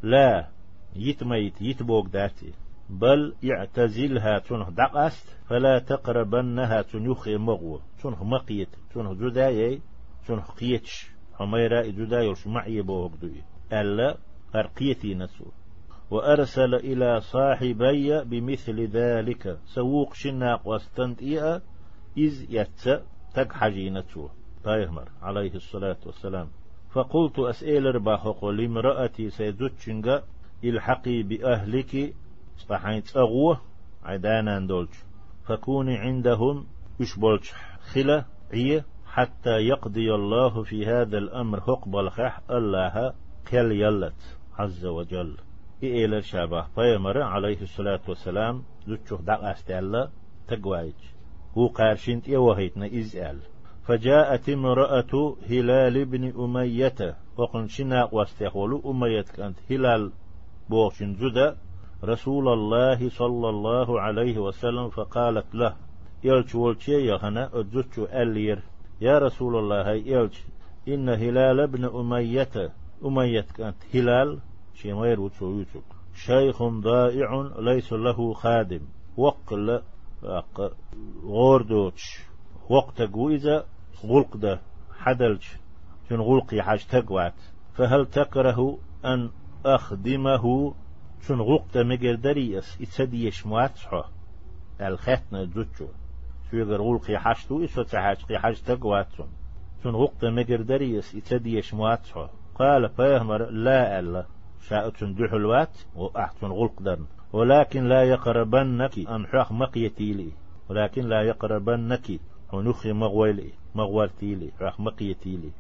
لا يتميت يتبوك داتي. بل يعتزلها تنه دقست فلا تقربنها تنيخي مغو تنه مقيت تنه جدايي تنه قيتش. حميرا جدايي معي بوهك دوي ألا أرقيتي نسول وأرسل إلى صاحبي بمثل ذلك. سوق شناق واستنتئ إذ يتس تك حجينته طيهمر عليه الصلاة والسلام. فقلت أسئل رباحق لامرأتي سيدوتشنغ. إلحقي بأهلك. صحين تأغوه عدانا دولج فكوني عندهم. يشبولش خلا عية. حتى يقضي الله في هذا الأمر حقب الخح الله كل يلت عز وجل. إيلا شابه بيمر عليه الصلاة والسلام زوجه دق أستيلا تقوايج. هو قارشنت يوهيتنا إزال فجاءت امرأة هلال بن أمية. وقن شنا واستيقول أمية كانت هلال بوشن زدا رسول الله صلى الله عليه وسلم فقالت له يلش ولشي يهنا أجوش ألير. يا رسول الله هاي يلش إن هلال بن أمية أمية كانت هلال شمير وتشويتك شيخ ضائع ليس له خادم. وقل غوردوتش. وقت إذا غلق ده حدلج. شن غلقي حاج تقوات. فهل تكره أن أخدمه؟ شن غلق ده مقدريس إتسديش مواتحه الختنة جوتشو. شويغر غلقي حاجتو إسو تحاج حاج تقوات شن غلق ده مقدريس إتسديش مواتحه قال فيهمر لا ألا. شاءتن دحلوات وأحتن غلق ولكن لا يقربنك أن حق مقيتي لي ولكن لا يقربنك ونخي مغويلي مغوالتي لي حق مقيتي لي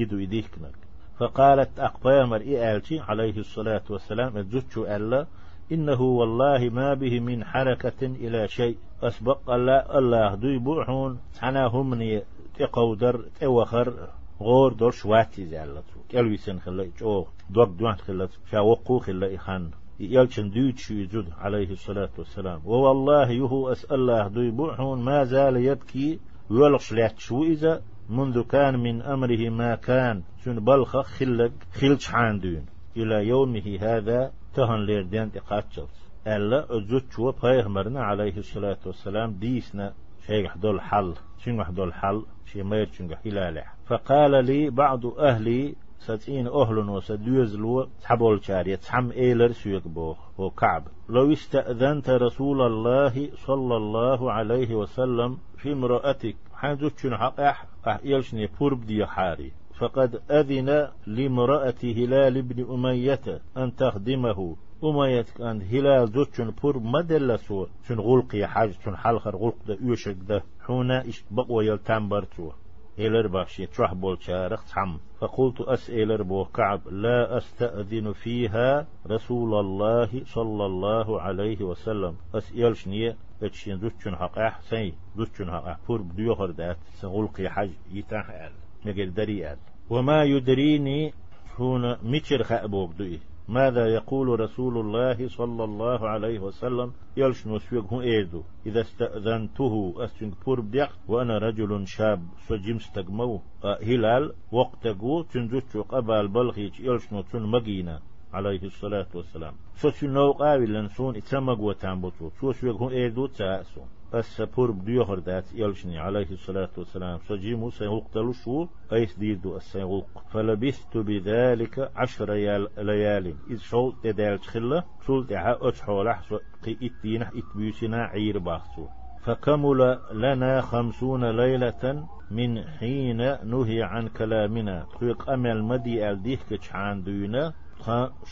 إدو إديكنك فقالت أقبامر إيالتي عليه الصلاة والسلام الزوجو ألا. إنه والله ما به من حركة إلى شيء أسبق الله الله دوي بوحون حنا ني تقودر توخر غور دور شواتي زالتو كالوي سن خلا جو دوك دوان خلا شاوقو خلا إخان. يلشن شو يجد عليه الصلاة والسلام. والله يهو أسأل الله دوي بوحون ما زال يبكي ويلقش شو إذا منذ كان من أمره ما كان. شن بلخ خلق خلش حاندون إلى يومه هذا تهن ليردين تقاتشلت. ألا أزوتشو بيغمرنا عليه الصلاة والسلام ديسنا شيء دول حل. شنو دول حل؟ ما يرشنو حلالح فقال لي بعض أهلي ستين أهل وسدوز لو تحبول شارية تحم إيلر سيوك بوخ هو كعب لو استأذنت رسول الله صلى الله عليه وسلم في امرأتك حاجة شنو حق؟ أح أح يلشني بورب دي حاري. فقد أذن لامرأة هلال بن أمية أن تخدمه. أمية كان هلال زوجن بور مدل سو شن غلقي حاجة شن حلخر غلق ده يوشك ده. حونا إش بقوى يلتان برتو إلر باشي تروح بول شارخ تحم. فقلت أسئل بو كعب لا أستأذن فيها رسول الله صلى الله عليه وسلم. أسئل شنية؟ أتشين زوجن حقاح سي زوجن حقاح بور بديوخر دات سنغلقي حاج يتاح آل مجل دري آل وما يدريني هنا ميتشر خأبوك دوئي. ماذا يقول رسول الله صلى الله عليه وسلم؟ يلش نسويق هو إيدو. إذا استأذنته أستنك بور بديق وأنا رجل شاب سجيم استقمو آه، هلال وقتقو تنزوتشو قبال بلغيج يلش نسون مقينا عليه الصلاة والسلام. سو سنو قاوي لنسون اتسمق وتنبطو سو سويق هو إيدو تأسون السبور بديوهر دات يلشني عليه الصلاة والسلام. سجيمو سيغلق شو أيس ديدو السيغلق فلبثت بذلك عشر ليال. إذ شول تدال تخلة شول تحا أتحولح قي إتينح إتبيسنا عير باخسو. فكمل لنا خمسون ليلة من حين نهي عن كلامنا. تخيق أمل مدي ألديه كتشعان دونا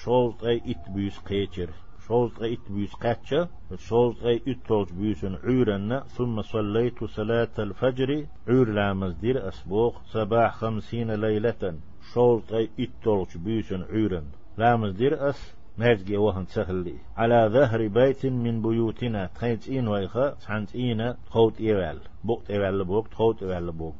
شول تي إتبيس قيتر. شوز غيت بيس قاتشا شوز غي اتوج بيسن عورنا ثم صليت صلاة الفجر عور لامز دير أسبوق صباح خمسين ليلة شوز غي اتوج بيسن عورن. لامز دير أس مازجي وهن سهل على ظهر بيت من بيوتنا تخيت إين ويخا تحنت إين خوت إيوال. بوقت إيوال بوقت خوت إيوال بوقت.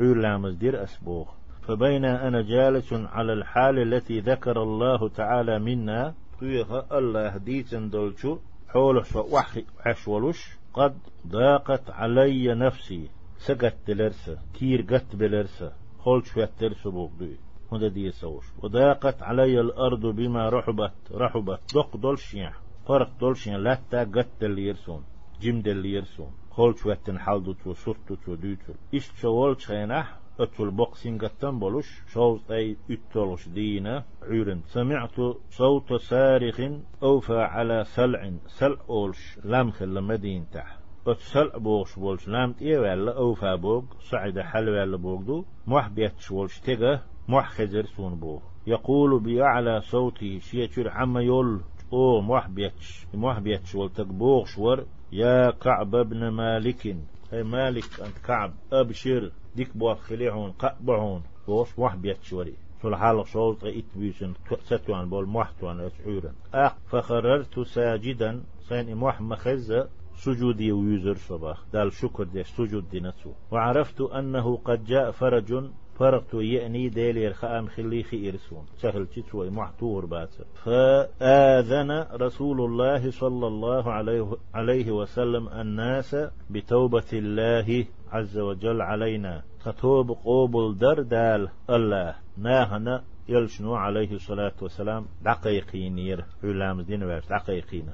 عور لامز دير أسبوق فبين أنا جالس على الحال التي ذكر الله تعالى منا طيخ الله ديتن دولشو حول وحي عشولوش قد ضاقت علي نفسي سقت دلرسة كير قت بلرسة خول شوية ترسو بوغدوي هذا دي سوش وضاقت علي الأرض بما رحبت رحبت دق دولشين فرق دولشين لا تا قت اللي يرسون جم اللي يرسون خول شوية تنحل تو سرتو تو دوتو إيش شوال شينح أتول بوكسين قتن بولوش شوز أي إتولوش دينا عيرن. سمعت صوت صارخ أوفى على سلع سلع أولش لمخ لمدين تح. سلع بوش بولش لامت إيه ولا أوفى بوغ صعد حل ولا بوغدو موح بيتش ولش تيغة موح خزر سون بوغ. يقول بأعلى صوتي شيء عما يول أو موح بيتش موح بيتش ولتك بوغ شور يا كعب بن مالك. مالك أنت كعب أبشر ديك بوات خليعون قبعون. بوش موح بيتشوري شو حالق شوط إت بيسن ستوان بول موحتوان أسعورا أق فخررت ساجدا. سين موح مخزة سجودي ويزر صباح دال شكر دي سجود دي نتسو وعرفت أنه قد جاء فرج فرقت يأني ديلي خام خلي خيرسون سهل تسوي محتور بات فآذن رسول الله صلى الله عليه, عليه وسلم الناس بتوبة الله عز وجل علينا فتوب قوبل دردال الله. ناهنا يلشنو عليه الصلاة والسلام دقيقين ير علام دين دقيقين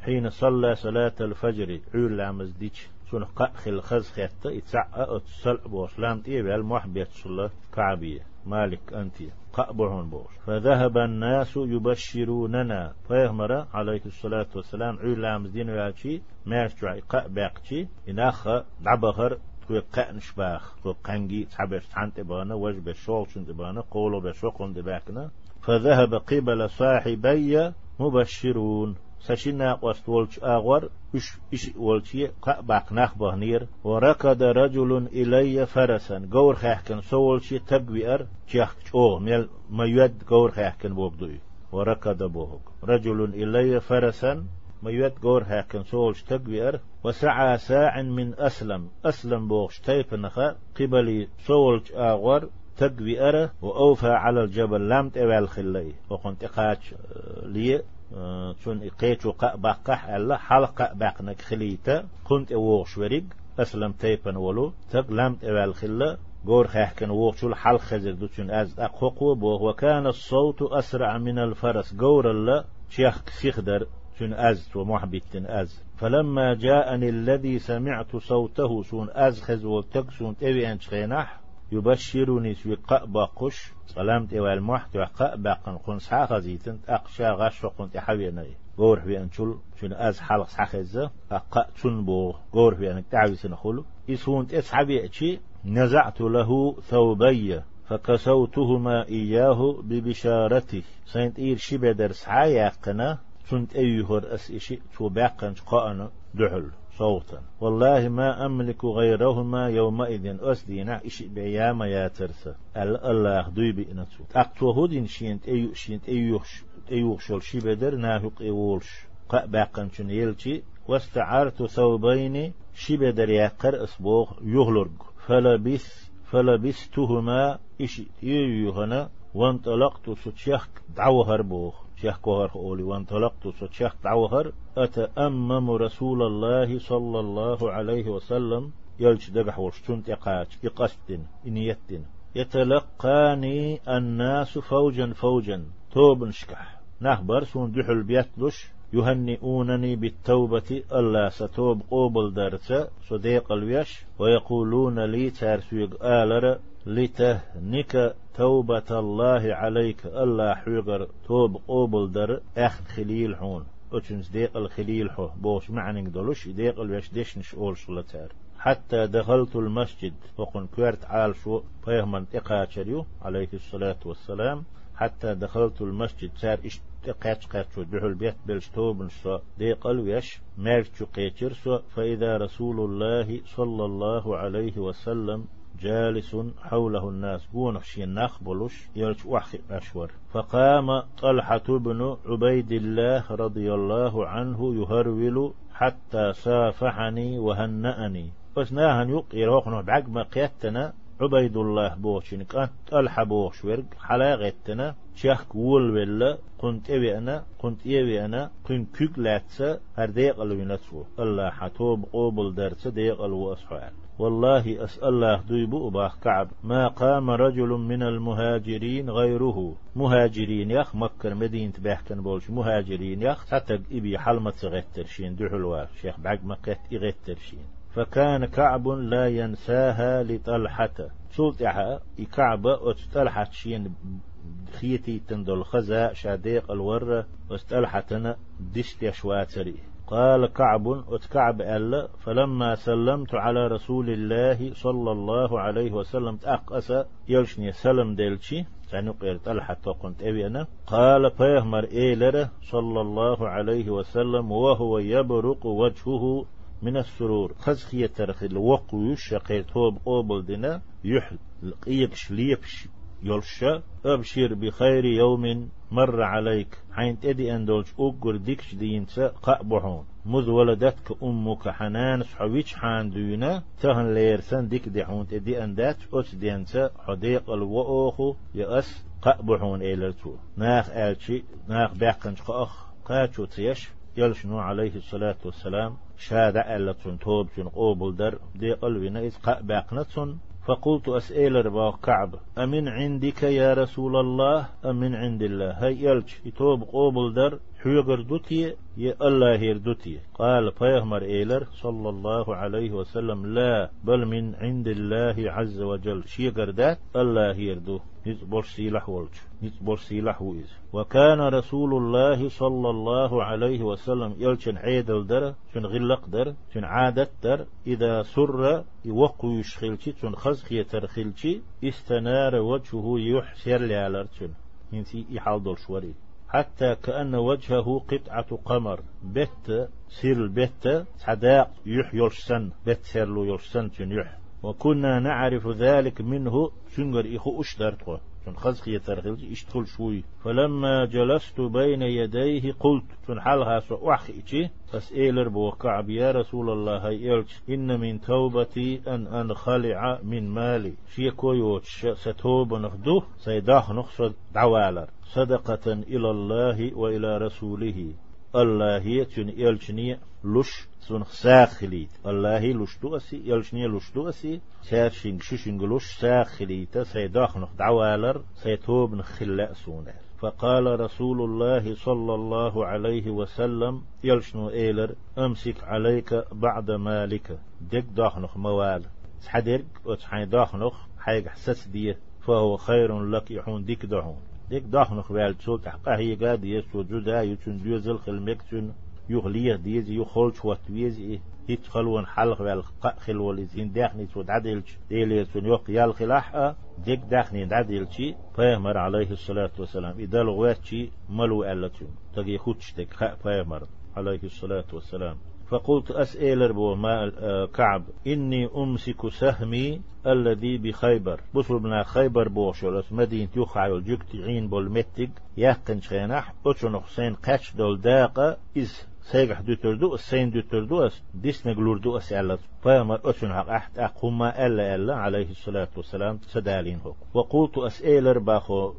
حين صلى صلاة الفجر. علام ديش سون قأخل خز خيطة يتسعى اتسل بوسلام تيه بالموح بيتسل كعبية. مالك أنت. قأبعون بوش. فذهب الناس يبشروننا. فيهمر عليه الصلاة والسلام. علام دين وياتي. ماشي قأباقتي إناخ دعبهر. تو قن شباخ تو قنجي تحبش تحنت بانا وجب شول شنت بانا قولوا بشوقن دباكنا فذهب قبل صاحبي مبشرون. سشنا وستولش آغور إش إش ولشي قبق نخ بهنير وركض رجل إلي فرسا قور خيحكن سولشي تقوير تيخ أو ميل ما يد قور خيحكن بوغدوي وركض بوغ رجل إلي فرسا ما يد قور هاكن سولش تقوير وسعى ساع من أسلم أسلم بوغش تيب نخا قبلي سولش آغور تقوي وأوفى على الجبل لم تبال خلي وقنت إقاتش لي شون إقيتو قا باقح ألا حلقة باقنك خليتا كنت أوغش وريق أسلم تيبن ولو تق لم تبال خلا غور خاحكن ووشل حل خزر دوشن أز أقوقو بوغ وكان الصوت أسرع من الفرس غور الله شيخ سيخدر شن أز ومحبتن أز فلما جاءني الذي سمعت صوته سون أز خز وتك سون تبي أنش يبشرني في قأبا قش سلامت إيوال محت وقأبا قن قن سحاق زيتن أقشا غش وقن تحويني غور في أنشل شن أز حلق سحخزة أقا تنبو غور في أنك تعوي سنخلو. إسون تسحبي أشي نزعت له ثوبي فكسوتهما إياه ببشارته سنت إير شبدر سحايا سنت أيهر أس إشي تو باقن قانا دحل صوتا. والله ما أملك غيرهما يومئذ. أسدينا إشي بياما يا ترسى. الله دوي بإنتو. أقتو هدين شينت أيو شينت أيوش أيوش شي بدر ناهق إيولش باقن شن يلشي. واستعرت ثوبين شي بدر يقر أسبوغ يغلرق. فلبث فلبستهما إشي يوهنا وانطلقت ستشيخ دعوهر بوخ شيخ كوهر أولي وانطلقت ستشيخ دعوهر أتأمم رسول الله صلى الله عليه وسلم يلش دقح ورشتون تقاج إقستن إنيتن يتلقاني الناس فوجا فوجا توب شكح. نخبر سون دحل بيتلش يهنئونني بالتوبة ألا ستوب قوبل درس صديق الويش ويقولون لي تارسويق آلر لتهنك توبة الله عليك. ألا حيقر توب قوبل در أخذ خليل حون. أتشنس ديق الخليل حو. بوش معنى دلوش ديق الويش ديشنش أول شلتار. حتى دخلت المسجد. وقن كورت عال شو. فيهمن إقاتشريو عليه الصلاة والسلام. حتى دخلت المسجد. صار قاتش قاتش دحو البيت بلشتوب سو دي قلويش مارتشو قيتر سو فإذا رسول الله صلى الله عليه وسلم جالس حوله الناس. قون حشين نخبلش يرش وحخي أشور. فقام طلحة بن عبيد الله رضي الله عنه يهرول حتى صافحني وهنأني. بس ناهن يقير بعق ما قيتنا. عبيد الله بوشين كانت طلحة بوش ورق حلاغتنا شيخ وول ولا كنت إبي أنا كنت إبي أنا. كنت كيك لاتسا. هر ديق الوينتسو الله حتوب قوبل درس ديق ألو والله أسأل الله دويبو أباخ كعب. ما قام رجل من المهاجرين غيره. مهاجرين يخ مكر مدينة بحكن بولش. مهاجرين يخ حتى إبي حلمة غترشين دحلوا شيخ بعد مكة غترشين فكان كعب لا ينساها لطلحة. سلطعها كعبة وتطلحة شين خيتي تندل خزا شاديق الورة. واستلحتنا دشت يشواتري قال كعب وتكعب ألا فلما سلمت على رسول الله صلى الله عليه وسلم تأقأس يلشني سلم ديلشي سنقير طلحة قنت أبي أنا قال فيهمر إيلره صلى الله عليه وسلم وهو يبرق وجهه من السرور. خزخية ترخي الوقو يشقير توب قوبل دينا يحل لقيكش ليبش يلشا أبشر بخير يوم مر عليك. حين تدي أندولش أقر ديكش دينسا قأبحون مذ ولدتك أمك حنان سحويش حان دينا تهن ليرسن ديك دحون تدي أندات أس دينسا حديق الوأوخو يأس قأبحون إيلرتو. ناخ آلشي ناخ باقنش قأخ. قاتشو تيش. يلشنو عليه الصلاة والسلام. شادع ألتون توب جن قوبل در. دي قلبنا إذ قأباقنتون فقلت أسئل ربا كعب أمن عندك يا رسول الله؟ أم من عند الله. هاي يلج يتوب قوبل در. حيغر دوتي يا الله يردوتي قال فيهمر إيلر صلى الله عليه وسلم لا بل من عند الله عز وجل شيغر دات الله يردو نتبور سيلح ولج نتبور سيلح ويز وكان رسول الله صلى الله عليه وسلم يلشن عيدل در شن غلق در شن عادت در إذا سر يوقو يشخلشي شن خزخ يترخلشي استنار وجهه يحسر لالرشن ينسي يحال دول شوري حتى كأن وجهه قطعة قمر. بت سير البت صداق يح يلشسن بت سير له يلشسن يح وكنا نعرف ذلك منه شنجر إخو أشدرت شن خزخ يترخل اشتغل شوي؟ فلما جلست بين يديه قلت شن حالها سو أحخي فسئلر بوكعب يا رسول الله هاي إن من توبتي أن أنخلع من مالي. شيكو يوتش ستوب نخدو سيداخ نخصد دعوالر صدقة إلى الله وإلى رسوله. الله هي تون يلشني لش سون ساخليت. الله لش دوسي يلشني لش دوسي ساشين شوشين لش ساخليت. سيداخنخ دعوالر سيتوب نخلا سونر فقال رسول الله صلى الله عليه وسلم يلشنو إيلر أمسك عليك بعد مالك. ديك داخنخ موال. تحدرك وتحين داخنخ حيق حسس دية. فهو خير لك يحون ديك دهون ديك داخنخ بيال تسول تحقا هي قاد يسو جدا يتون ديوزل خلمك تون يغليه ديز يخلش واتويز إيه يتخلون حلق بالقاء خلو لزين داخني تود عدلش ديلي تون يوق يال خلاح ديك داخني دعدلشي فيهمر عليه الصلاة والسلام. إذا لغواتشي ملو ألتون. خدش ديك خاء فيهمر عليه الصلاة والسلام. فقلت أسئل ما آه، كعب. إني أمسك سهمي الذي بخيبر. بصر بنا خيبر بوشولس مدينة يخع تعين بالمتق يقن شينح أتشن حسين قش دول داقة. إز سيجح دوتردو السين دوتردو أس ديس نقلوردو أس ألا فيما أتشن حق أحد أقوما ألا ألا. عليه الصلاة والسلام. سدالين هو وقلت أسئل باخو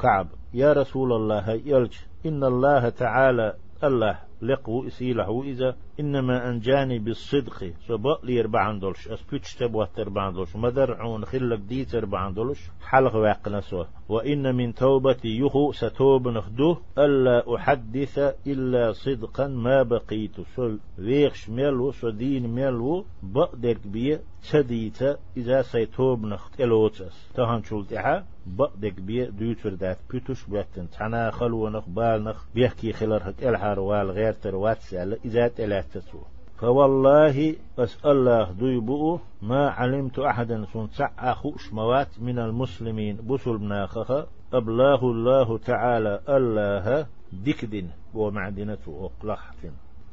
كعب. يا رسول الله يلج. إن الله تعالى الله لقو إسيله إذا إنما أنجاني بالصدق. سبق لي أربعان دولش. أسبيتش تبوات أربعان دولش. مدر عون خلق ديت أربعان دولش. حلق واقنا سوا وإن من توبتي يخو ستوب نخدوه. ألا أحدث إلا صدقا ما بقيت. سل ويخش ملو سدين ملو بقدك بيه. تديت إذا سيتوب نخت. إلوتس تهان شلتها بقدك بيه دوتر دات بيتوش بيتن. تنا خلو نخ بال نخ بيحكي خلر هك الحار والغير تروات سأل إذا تلاتسو فوالله أسأل الله ديبؤ ما علمت أحدا سنسع أخوش موات من المسلمين. بسل بناخها أبلاه الله تعالى الله دكدن ومعدنة أقلحة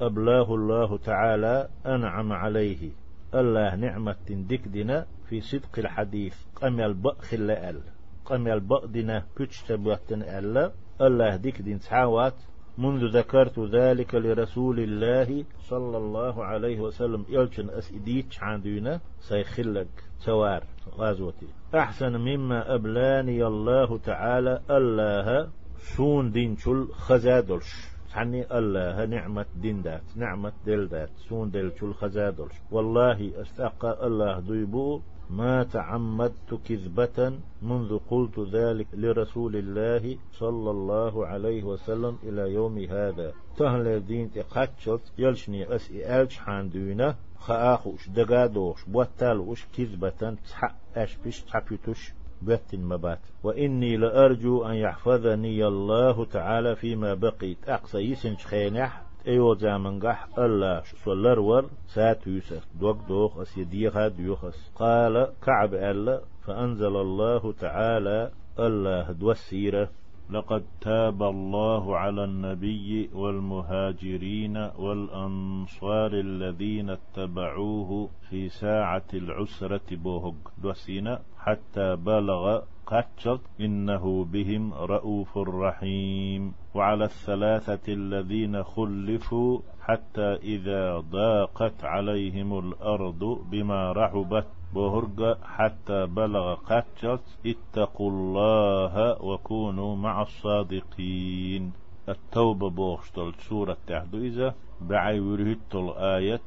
أبلاه الله تعالى أنعم عليه. الله نعمة دكدنا في صدق الحديث. قم البأخ اللأل قم البأدنا بيتشتبوتن ألا. الله دكدن تعاوات منذ ذكرت ذلك لرسول الله صلى الله عليه وسلم. يلشن أسئديت عندنا. سيخلق سوار غازوتي. أحسن مما أبلاني الله تعالى. الله سون دين شل خزادلش. حني الله نعمة دين دات. نعمة دل دات. سون دل شل خزادلش. والله استقى الله ديبو. ما تعمدت كذبة منذ قلت ذلك لرسول الله صلى الله عليه وسلم إلى يوم هذا. تهل الدين تقاتشت يلشني أسئ ألش حاندونا خآخوش دقادوش بوتالوش كذبة تحق أشبش تحبيتوش بات مبات. وإني لأرجو أن يحفظني الله تعالى فيما بقيت. أقصى يسنش خينح ايو زامنغح الله سولر ور سات يوسف دوك دوخ اس يديها ديوخس قال كعب الله فأنزل الله تعالى الله دوسيره لقد تاب الله على النبي والمهاجرين والأنصار الذين اتبعوه في ساعة العسرة بوهج دوسينا حتى بلغ قتشت إنه بهم رؤوف رحيم. وعلى الثلاثة الذين خلفوا حتى إذا ضاقت عليهم الأرض بما رحبت بهرج حتى بلغ قتشت اتقوا الله وكونوا مع الصادقين. التوبة بوشتل سورة تحدو إذا. بعي ورهت الآية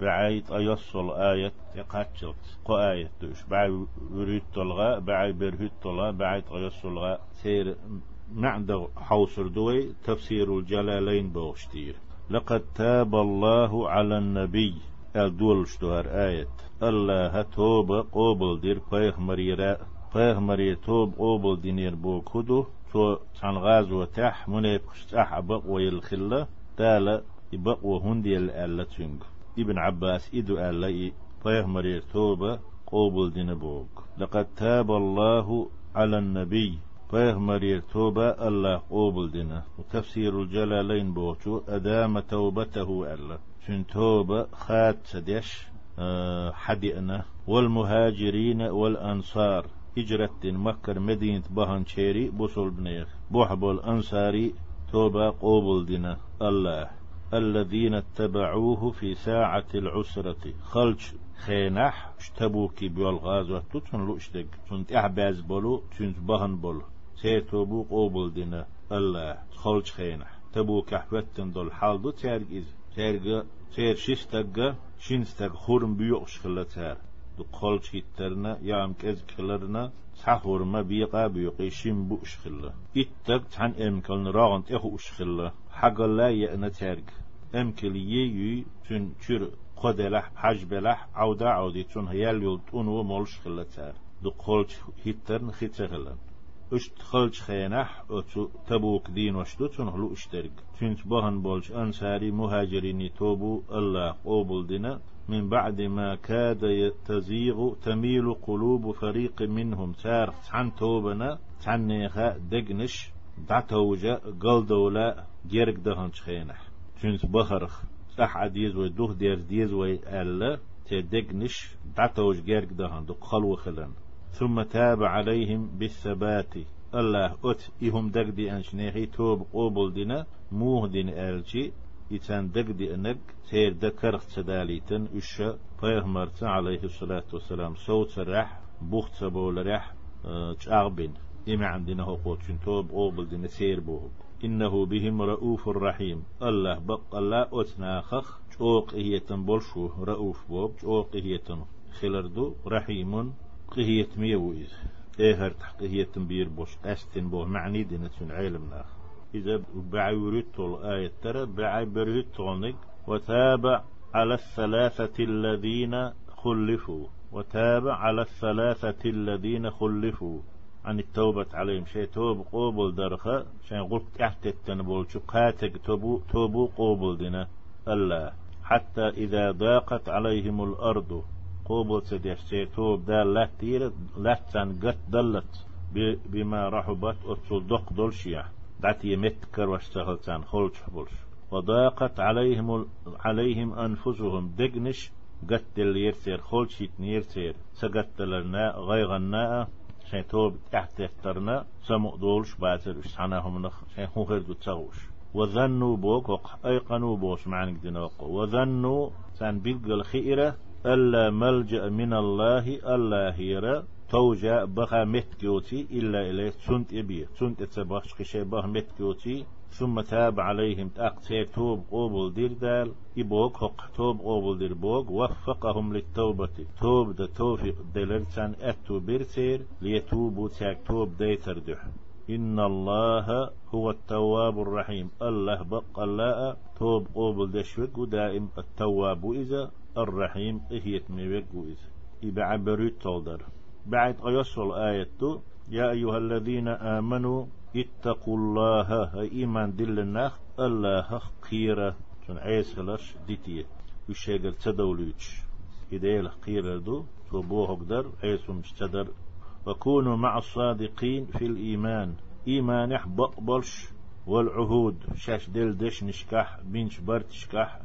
بعي أيصل آية قاتشلت. قو آية دوش. بعي ورهت الغاء بعي برهت الغاء بعي أيصل الغاء سير معد حوصر دوي تفسير الجلالين بوشتير. لقد تاب الله على النبي الدول شتوهر آية الله توبة قوبل دير قيخ مريرا قيخ مرير توب قوبل دينير بو كدو تو تان غاز وتح منيب خشتح أبق ويلخلة تالا يبق وهندي الألا تنگ ابن عباس إدو ألا قيخ مرير توبة قوبل دين بوك لقد تاب الله على النبي. قيخ مرير توبة الله قوبل دينا وتفسير الجلالين بوتو أدام توبته ألا. شن توبة؟ خات سدش أه حدئنا والمهاجرين والأنصار. هجرة مكر مدينة بهان شيري بوصل بنيخ بوحبو الأنصاري توبة قوبل دينا الله. الذين اتبعوه في ساعة العسرة. خلج خينح اشتبوكي بالغازوة تتن لو اشتق تنت احباز بولو تنت بهن بولو. سيتوبو قوبل دينا الله خلج خينح. تبوك أحفتن دول حال دو تارق إز. تارق تار شستق شنستق خورم بيوغش خلا تار دو قول شيترنا يام كز كلرنا تحور ما بيقا بيقي شم بوش خلا اتق تحن امكلن راغن تخو اش خلا حق الله يأنا تارق امكل يي تن تشر قدلح حج بلح عودا عودي تون هيال يلتون ومولش خلا تار دو قول هيترن خيتر اشت خلج خينح اتو تبوك دين وشتو تنهلو اشترك تنت بهن بولش انساري مهاجرين توبو الله قوبل دينا من بعد ما كاد تزيغ تميل قلوب فريق منهم. سار عن توبنا عن نيخا دقنش دعتوجا قلدولا جيرك دهن خينح تنت بخرخ صح عديز ودوه دير ديز وي ألا تدقنش دعتوج جيرك دهن دق خلو خلن ثم تاب عليهم بالثبات. الله أت إهم دقدي أنشنيخي توب قوبل دينا موه دين ألشي إتان دقدي أنك سير دكر سداليتن إشا فيهمرت عليه الصلاة والسلام. صوت رح بوخت سبول رح تشاغبين. إما عندنا هو قوت توب قوبل دينا سير بوه. إنه بهم رؤوف رحيم. الله بق الله أتناخخ شوق إهيتن بولشو رؤوف بوب. شوق إهيتن خلردو. رحيم قهيت ميويز. إيهر تحقهيت بير بوش. قاستن بو معني دينة علمنا إذا بعي وريتول آية ترى. بعي بريتولنك وتاب على الثلاثة الذين خلفوا. وتاب على الثلاثة الذين خلفوا. عن التوبة عليهم. شيء توب قوبل درخة. شيء قلت تحت التنبول. شو قاتك توبو, توبو قوبل دينا. الله حتى إذا ضاقت عليهم الأرض. قوبل سديش سيتوب دال لا تير لا تان قت دلت بما رحبت أتصل دق دولشيا دعتي متكر واشتغلتان خلش بولش وضاقت عليهم عليهم أنفسهم. دقنش قت يرسير. خلش يرسير سقت لنا غيغنا شين توب تحت اخترنا سمو دولش باتر اشتعناهم نخ شين هو غير تسغوش وظنوا بوك أيقنوا بوش معنى دينا وظنوا سان بيلقى الخيرة ألا ملجأ من الله ألا هيرا توجا بخا متكيوتي إلا إليه. سنت إبي سنت إتسبخش قشي بخ متكيوتي ثم تاب عليهم تأقتير توب قوبل دير دال إبوك حق توب قوبل دير بوك وفقهم للتوبة. توب دا توفيق دلرتان أتو بيرتير ليتوبوا تاك توب ديتر دح إن الله هو التواب الرحيم. الله بق الله توب قوبل دشوك ودائم التواب إذا الرحيم إهيت ميوك إذا. إبع بريد تولدر. بعد أيصل آية يا أيها الذين آمنوا اتقوا الله إيمان دل النخ الله خيرة شن عيس خلاش ديتية وشيغل تدوليش إديل خيرة دو. صبوه قدر عيس مشتدر وكونوا مع الصادقين في الإيمان. إيمان بقبلش والعهود. شاش دل دش نشكح بينش برت شكح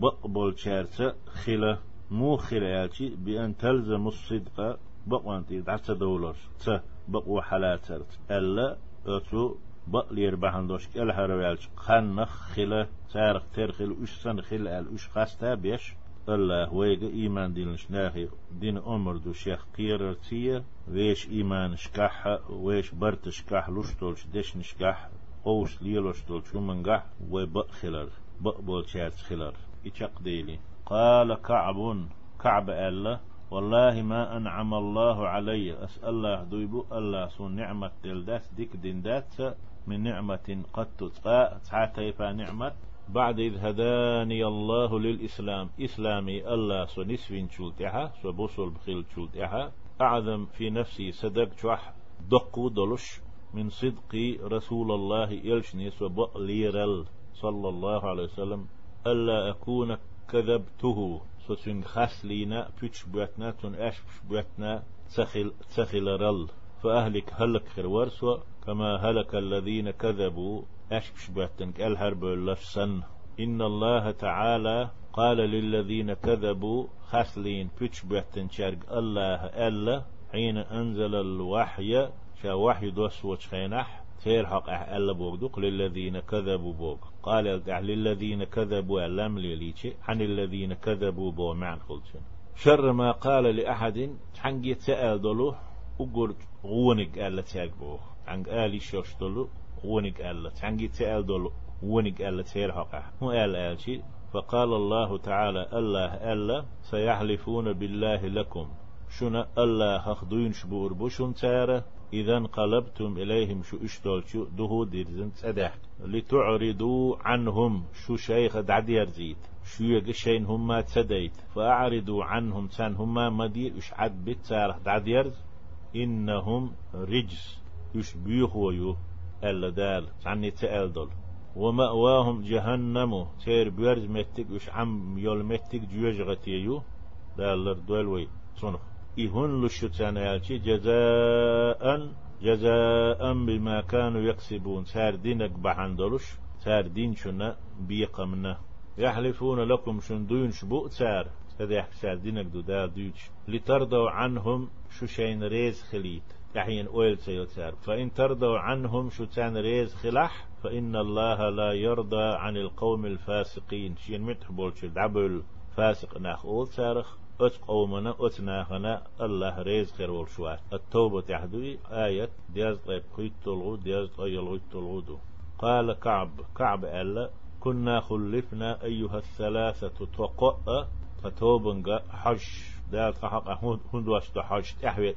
بقبل شارسة خلا مو خلالتي بأن تلزم الصدق. بقوانتي دعسة دولار. ت. بقو حلاترت ألا أتو بقلير بحندوش كل هروالش خنخ خلا سارق ترخل وش سن خلا وش خاستا بيش. الله ويغ إيمان دين شناخي دين أمر دو شيخ قيرتية ويش إيمان شكح ويش برت شكح لشتولش دش نشكح قوش ليلوش دول شو منقح وبق خلر بق بول شات خلر إشق ديلي. قال كعب كعب الله والله ما أنعم الله علي أسأل الله دويبو الله سو نعمة دلدات ديك دات من نعمة قد تتقى تعاتيفا نعمة بعد إذ هداني الله للإسلام إسلامي الله سو نسفين شلتها سو بوصل بخيل شلتها أعظم في نفسي صدق شوح دقو دلش من صدق رسول الله يلشني وبأليرل صلى الله عليه وسلم ألا أكون كذبته سوسن خسلينا بيتش بوتنا تون أش بوتنا تخل تخل رل فأهلك هلك خير ورسوا كما هلك الذين كذبوا أش بوتنك الهرب لفسن إن الله تعالى قال للذين كذبوا خسلين بيتش بوتن شرق الله ألا حين أنزل الوحي شا وحي دوس وشخينح تير حق ألا بوغدوق للذين كذبوا بوغ. قال للذين كذبوا ألم ليليتي عن الذين كذبوا بو معن خلتن شر ما قال لأحد حنجي تسأل دلو أقول غونك ألا تاك بوغ. عن آلي شوش دلو غونك ألا حنجي تسأل دلو ونق ألا تير حقه هو أل ألشي. فقال الله تعالى الله ألا سيحلفون بالله لكم. شنا الله خخدوين شبور بوشن تارة. إذا انقلبتم إليهم شو إشتول شو دهو ديرزن تسدح لتعرضوا عنهم شو شيخ دعدير زيد شو يقشين هما تسديت. فأعرضوا عنهم تان هما مدير. إش عد بتسارح دعدير إنهم رجس. يش بيخويو ألا دال. عني تألدل ومأواهم جهنم. تير بيرز متك. وش عم يول متك. جوج غتيو دالر دولوي صنخ. إهن لشتان يالشي جزاء جزاء بما كانوا يكسبون. سار دينك بحندلش سار دين شنا بيقمنا. يحلفون لكم شندوين شبوء سار. هذا يحكي سار دينك دو دا دوش لترضوا عنهم شو شين ريز خليت. يحين أويل سيوتار فإن ترضوا عنهم شو تان ريز خلاح فإن الله لا يرضى عن القوم الفاسقين. شين متحبول شو دعبل فاسق ناخ أول سارخ. أت قومنا أت ناخنا الله ريز خير والشوات التوبة تحدوي آية دياز طيب خيط تلغو دياز طيب تلغو قال كعب كعب ألا كنا خلفنا أيها الثلاثة تقأ فتوبنغا حج دال حق هندواش تحج تحوي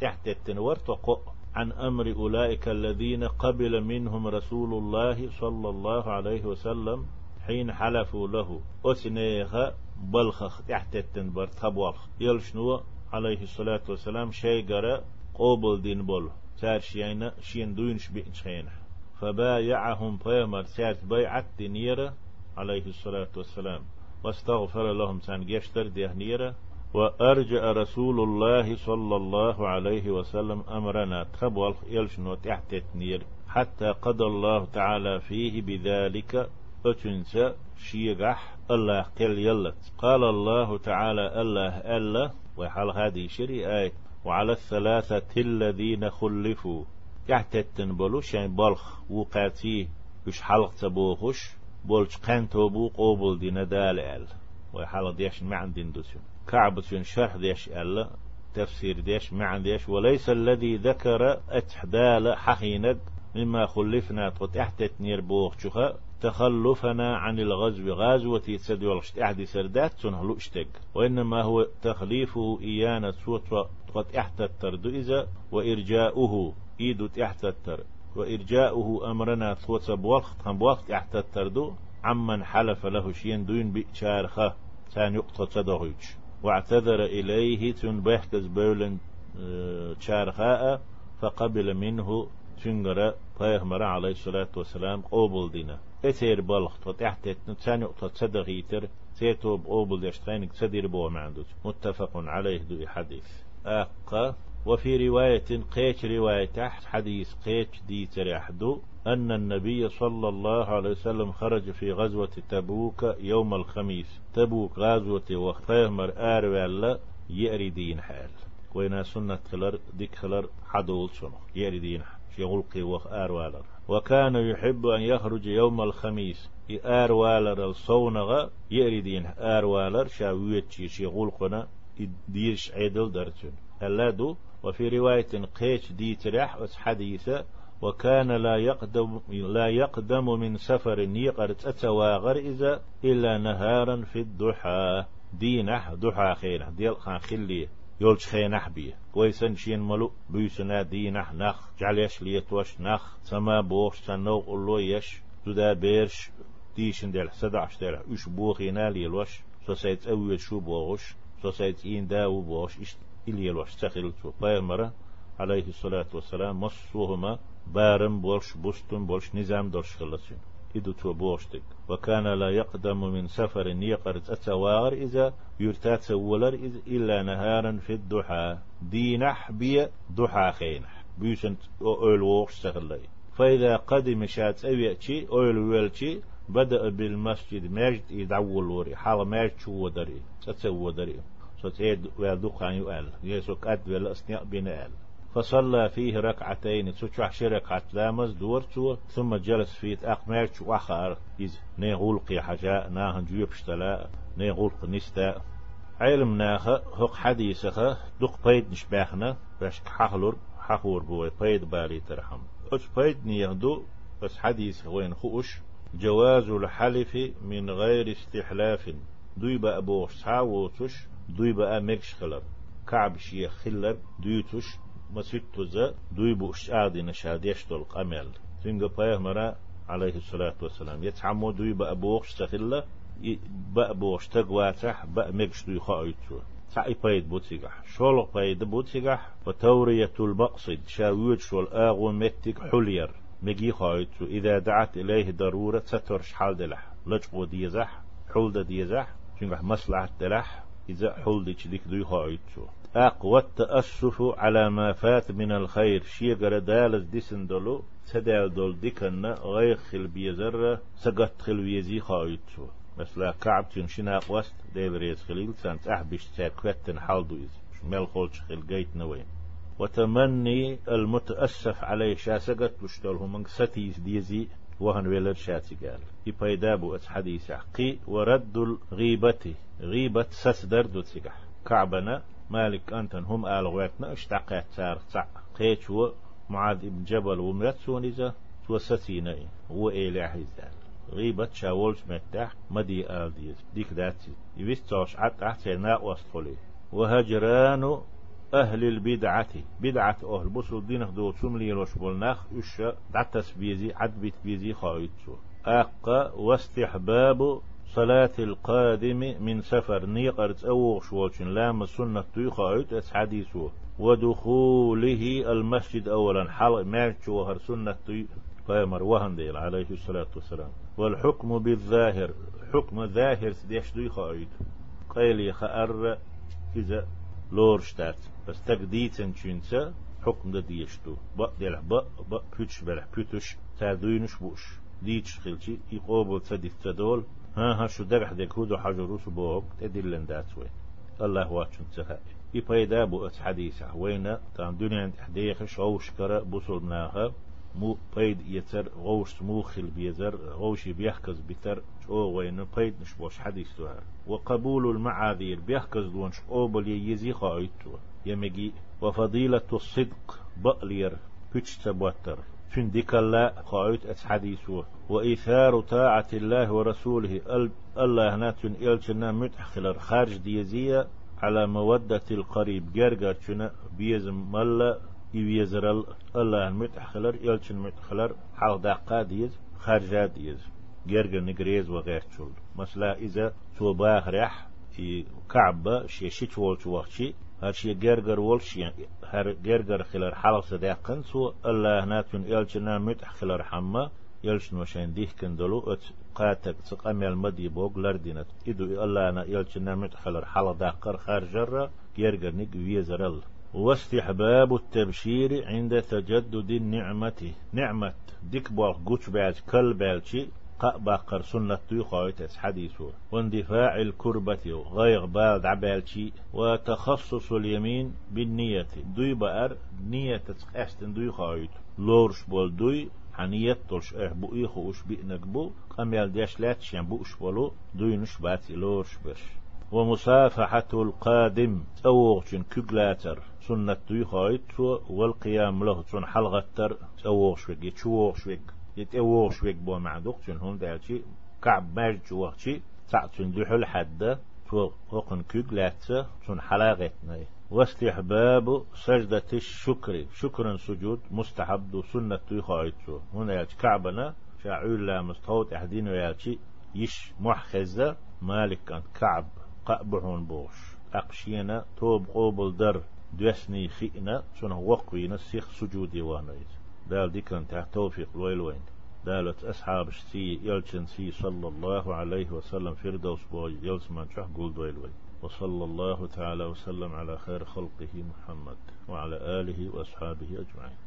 تحت التنور تقأ عن أمر أولئك الذين قبل منهم رسول الله صلى الله عليه وسلم حين حلفوا له. أسنيها بلخخ تحت التنبر تبوخ يلشنو عليه الصلاة والسلام شيء قرأ قوبل دين بول. تار شينا شين دوينش بإنشينا فبايعهم فيمر سات بيعت دينيرة عليه الصلاة والسلام. واستغفر لهم سان جشتر ديهنيرة وأرجع رسول الله صلى الله عليه وسلم أمرنا. تبول يلشنو تحت النير حتى قضى الله تعالى فيه بذلك أتنسى شيغح الله قل يلت قال الله تعالى الله ألا وحال هذه شري آية وعلى الثلاثة الذين خلفوا يحتتن بلو شين بلخ وقاتي وش حلق تبوخش بولش قان توبو قوبل دينا دال أل وحال ديش معن دين دوسيون كعبة شرح ديش ألا تفسير ديش معن ديش وليس الذي ذكر أتحدال حخيند مما خلفنا تحت نير بوخ تخلفنا عن الغزو غازوة يتسدي والغشت أحد سردات تنهلو اشتق وإنما هو تخليفه إيانا سوطة قد احتتر إذا وإرجاؤه إيدو احتتر وإرجاؤه أمرنا ثوت بوقت هم بوقت احتتر دو عمن حلف له شين دوين بشارخة تان يقطع تدغيج واعتذر إليه تن بيحكز بولن آه، شارخاء فقبل منه تنقر پیغمبر عليه الصلاة والسلام قوبل دينا اتير بلغ تحت نتساني تصدغيتر تيتو بقوبل يشتغينك تدير بو معندوت متفق عليه دو حديث أقا وفي رواية قيش رواية تحت حديث قيش دي تريحدو أن النبي صلى الله عليه وسلم خرج في غزوة تبوك يوم الخميس تبوك غزوة وخيمر آر يأري دين حال وينا سنة خلر ديك خلر حدول شنو يأري دين حال يغلقي وخ آر وكان يحب أن يخرج يوم الخميس آر والر الصونغ يريدين آر والر شاويتشي شيغلقنا ديرش عيدل درتون. اللادو وفي رواية قيش دي ترح حديثة وكان لا يقدم لا يقدم من سفر يقرت أتواغر إذا إلا نهارا في الضحى. دينح ضحى خينح ديال خان خليه. يولش خينح بيه كويسن شين ملو بيسنا دي نح نخ جعليش ليتوش نخ. سما بوش سنو قلو يش تدا بيرش ديشن ديل سدعش ديل. إش بوخينا ليلوش سو سيت أويل شو بوغش سو سيت إين داو بوغش إش إليلوش. تخيل تو بايمرة عليه الصلاة والسلام مصوهما بارم بولش بوستن بولش نظام درش خلصين. إدو تو بوشتك وكان لا يقدم من سفر يقرت أتوار إذا يرتات سولر إلا نهارا في الضحى. دينح بي ضحى خينح. بيسنت أول ووش سغلي فإذا قدم شات أويتشي أول ويلتشي بدأ بالمسجد مجد يدعو الوري حال مجد شو ودري؟ تتسو ودري. ستيد ويدوخان يؤل. يسوك أد ولا أسنياء بناء فصلى فيه ركعتين تشوح شركعة لامز دورتو ثم جلس فيه أقمرش وآخر إذ نيغولقي حاجة ناهن جيب اشتلا نيغولق نستا علم ناخ هق حديثة دق بيد نشباخنا باش حخلور حخور بوي بيد بالي ترحم. أش بيد نيهدو بس حديث وين خوش جواز الحلف من غير استحلاف. دوي بقى بوش ساوتش دوي بقى مكش خلر. كعب شيخ خلر دويتش مسيتو زا دوي بوش آدي نشاد يشتل قمل تنجا مرا عليه الصلاة والسلام يتعمو دوي بقى بوش سخلة بقى بوش تقواتح بقى مكش دوي خايتو تعي بايد بوتيقح شولق بايد بوتيقح وتورية المقصد شاويت شول آغو متك حلير مجي خايتو إذا دعت إليه ضرورة سترش حال دلح لجقو ديزح حول ديزح شنقح مصلحة دلح إذا حول دي چليك دوي خايتو أقوى التأسف على ما فات من الخير. شيغر دالز ديسن دولو. سدال دول ديكن غير خل بيزر سقط خل ويزي خايتو مثلا كعب تنشنا وست ديل ريز خليل. سانت أحبش تاكوتن حال دويز مل خولش خل جيت نوين. وتمني المتأسف عليه شاسقت. بشتوله من ستيز ديزي. وهن ولد شاتي قال يبايدابو ات حديث قي ورد الغيبة غيبة سسدر دو تسيقح كعبنا مالك أنتن هم آل غواتنا اشتاقات تار تع. قيتشو معاذ ابن جبل ومرت سونيزا هو إيلي حيزال غيبة شاولش متاح مدي آل ديز. ديك داتي. يوستوش عت أحسنا وصفولي. وهجران أهل البدعة بدعة أهل. بصل الدين دو سملي روش بولناخ؟ إش دعتس بيزي عد بيت بيزي خايتسو أقا واستحباب صلاة القادم من سفر. نيقرت أو شوالشن لام سنة تيخايت أس حديثو ودخوله المسجد أولا. حل مارش وهر سنة تي فيمر وهن ديل عليه الصلاة والسلام. والحكم بالظاهر حكم ظاهر سديش دوي خايت قيل يخأر إذا لورشتات. بس تقديتن چونسا حكم دا ديشتو. با ديلح با با بيتش بلح بيتش تادوينش بوش. ديتش خلشي يقوبل تدي تدول. ها ها شو درح ديك هودو حجروس بوك. تدلن داتوي الله واتشن تهاي يبايدا بو حديثة وين تام دنيا تحديخ شوش كرا بوصل ناخا مو بيد يتر غوش موخل بيزر غوش بيحكز بتر شو وين بيد نشبوش حديث تهار وقبول المعاذير بيحكز دون شقوبل يزي خايتو يمجي وفضيلة الصدق بقلير بيتش تبوتر. فين ديك الله خايت ات حديثو وإيثار طاعة الله ورسوله. الله ناتن إلتنا متحخلر خارج ديزية على مودة القريب. جرجر بيزم ملا يويزر الله المتحخلر يلشن متحخلر حال دقا ديز خارجا ديز جرجر نجريز وغير شول مثلا إذا تو باخرح كعبة شي شيش والش وقتي هر شي جرجر والش هر جرجر خلر حال صداقن سو الله ناتون يلشن متحخلر حما يلشن وشين ديه كندلو ات قاتك تقامي المدي بوغ لردينت إدو الله أنا يلشن متحخلر حال داقر خارجر جرجر نج ويزرل واستحباب التبشير عند تجدد النعمة. نعمة. ديك بوال قوش بعد كل بالشي قبقر سنة تيخويتس حديثه واندفاع الكربة غير بعد عبالشي وتخصص اليمين بالنية. دوي بقر نية تسقاستن دوي خايت لورش بول دوي. حنيت تلش آه بو ايخو اش بئنك بو. قم يلديش لاتش يعني بو اش بولو. دوي نش باتي لورش بش. ومصافحة القادم. أوغشن كجلاتر سنة دوي خايت والقيام له سن حلغتر أوغشوك يتشوغشوك يتأوغشوك بو معدوك سن هم دالشي كعب ماج وقتي تعتن دحل حد تو وقن كجلاتر سن حلاغتنا واستحباب سجدة الشكر شكرا سجود مستحب دو سنة دوي خايت هنا يالش كعبنا شاعول لا مستوت أحدين ويالشي يش محخزة مالك كعب قأبعون بوش. أقشينا توب قوبل در. دوسني خينا شنو وقوينا سيخ سجودي وانيز دال كان تحت توفيق الويلوين دالت أصحاب سي يلشن سي صلى الله عليه وسلم فردوس بوي يلسمان شح قول دويلوين وصلى الله تعالى وسلم على خير خلقه محمد وعلى آله وأصحابه أجمعين.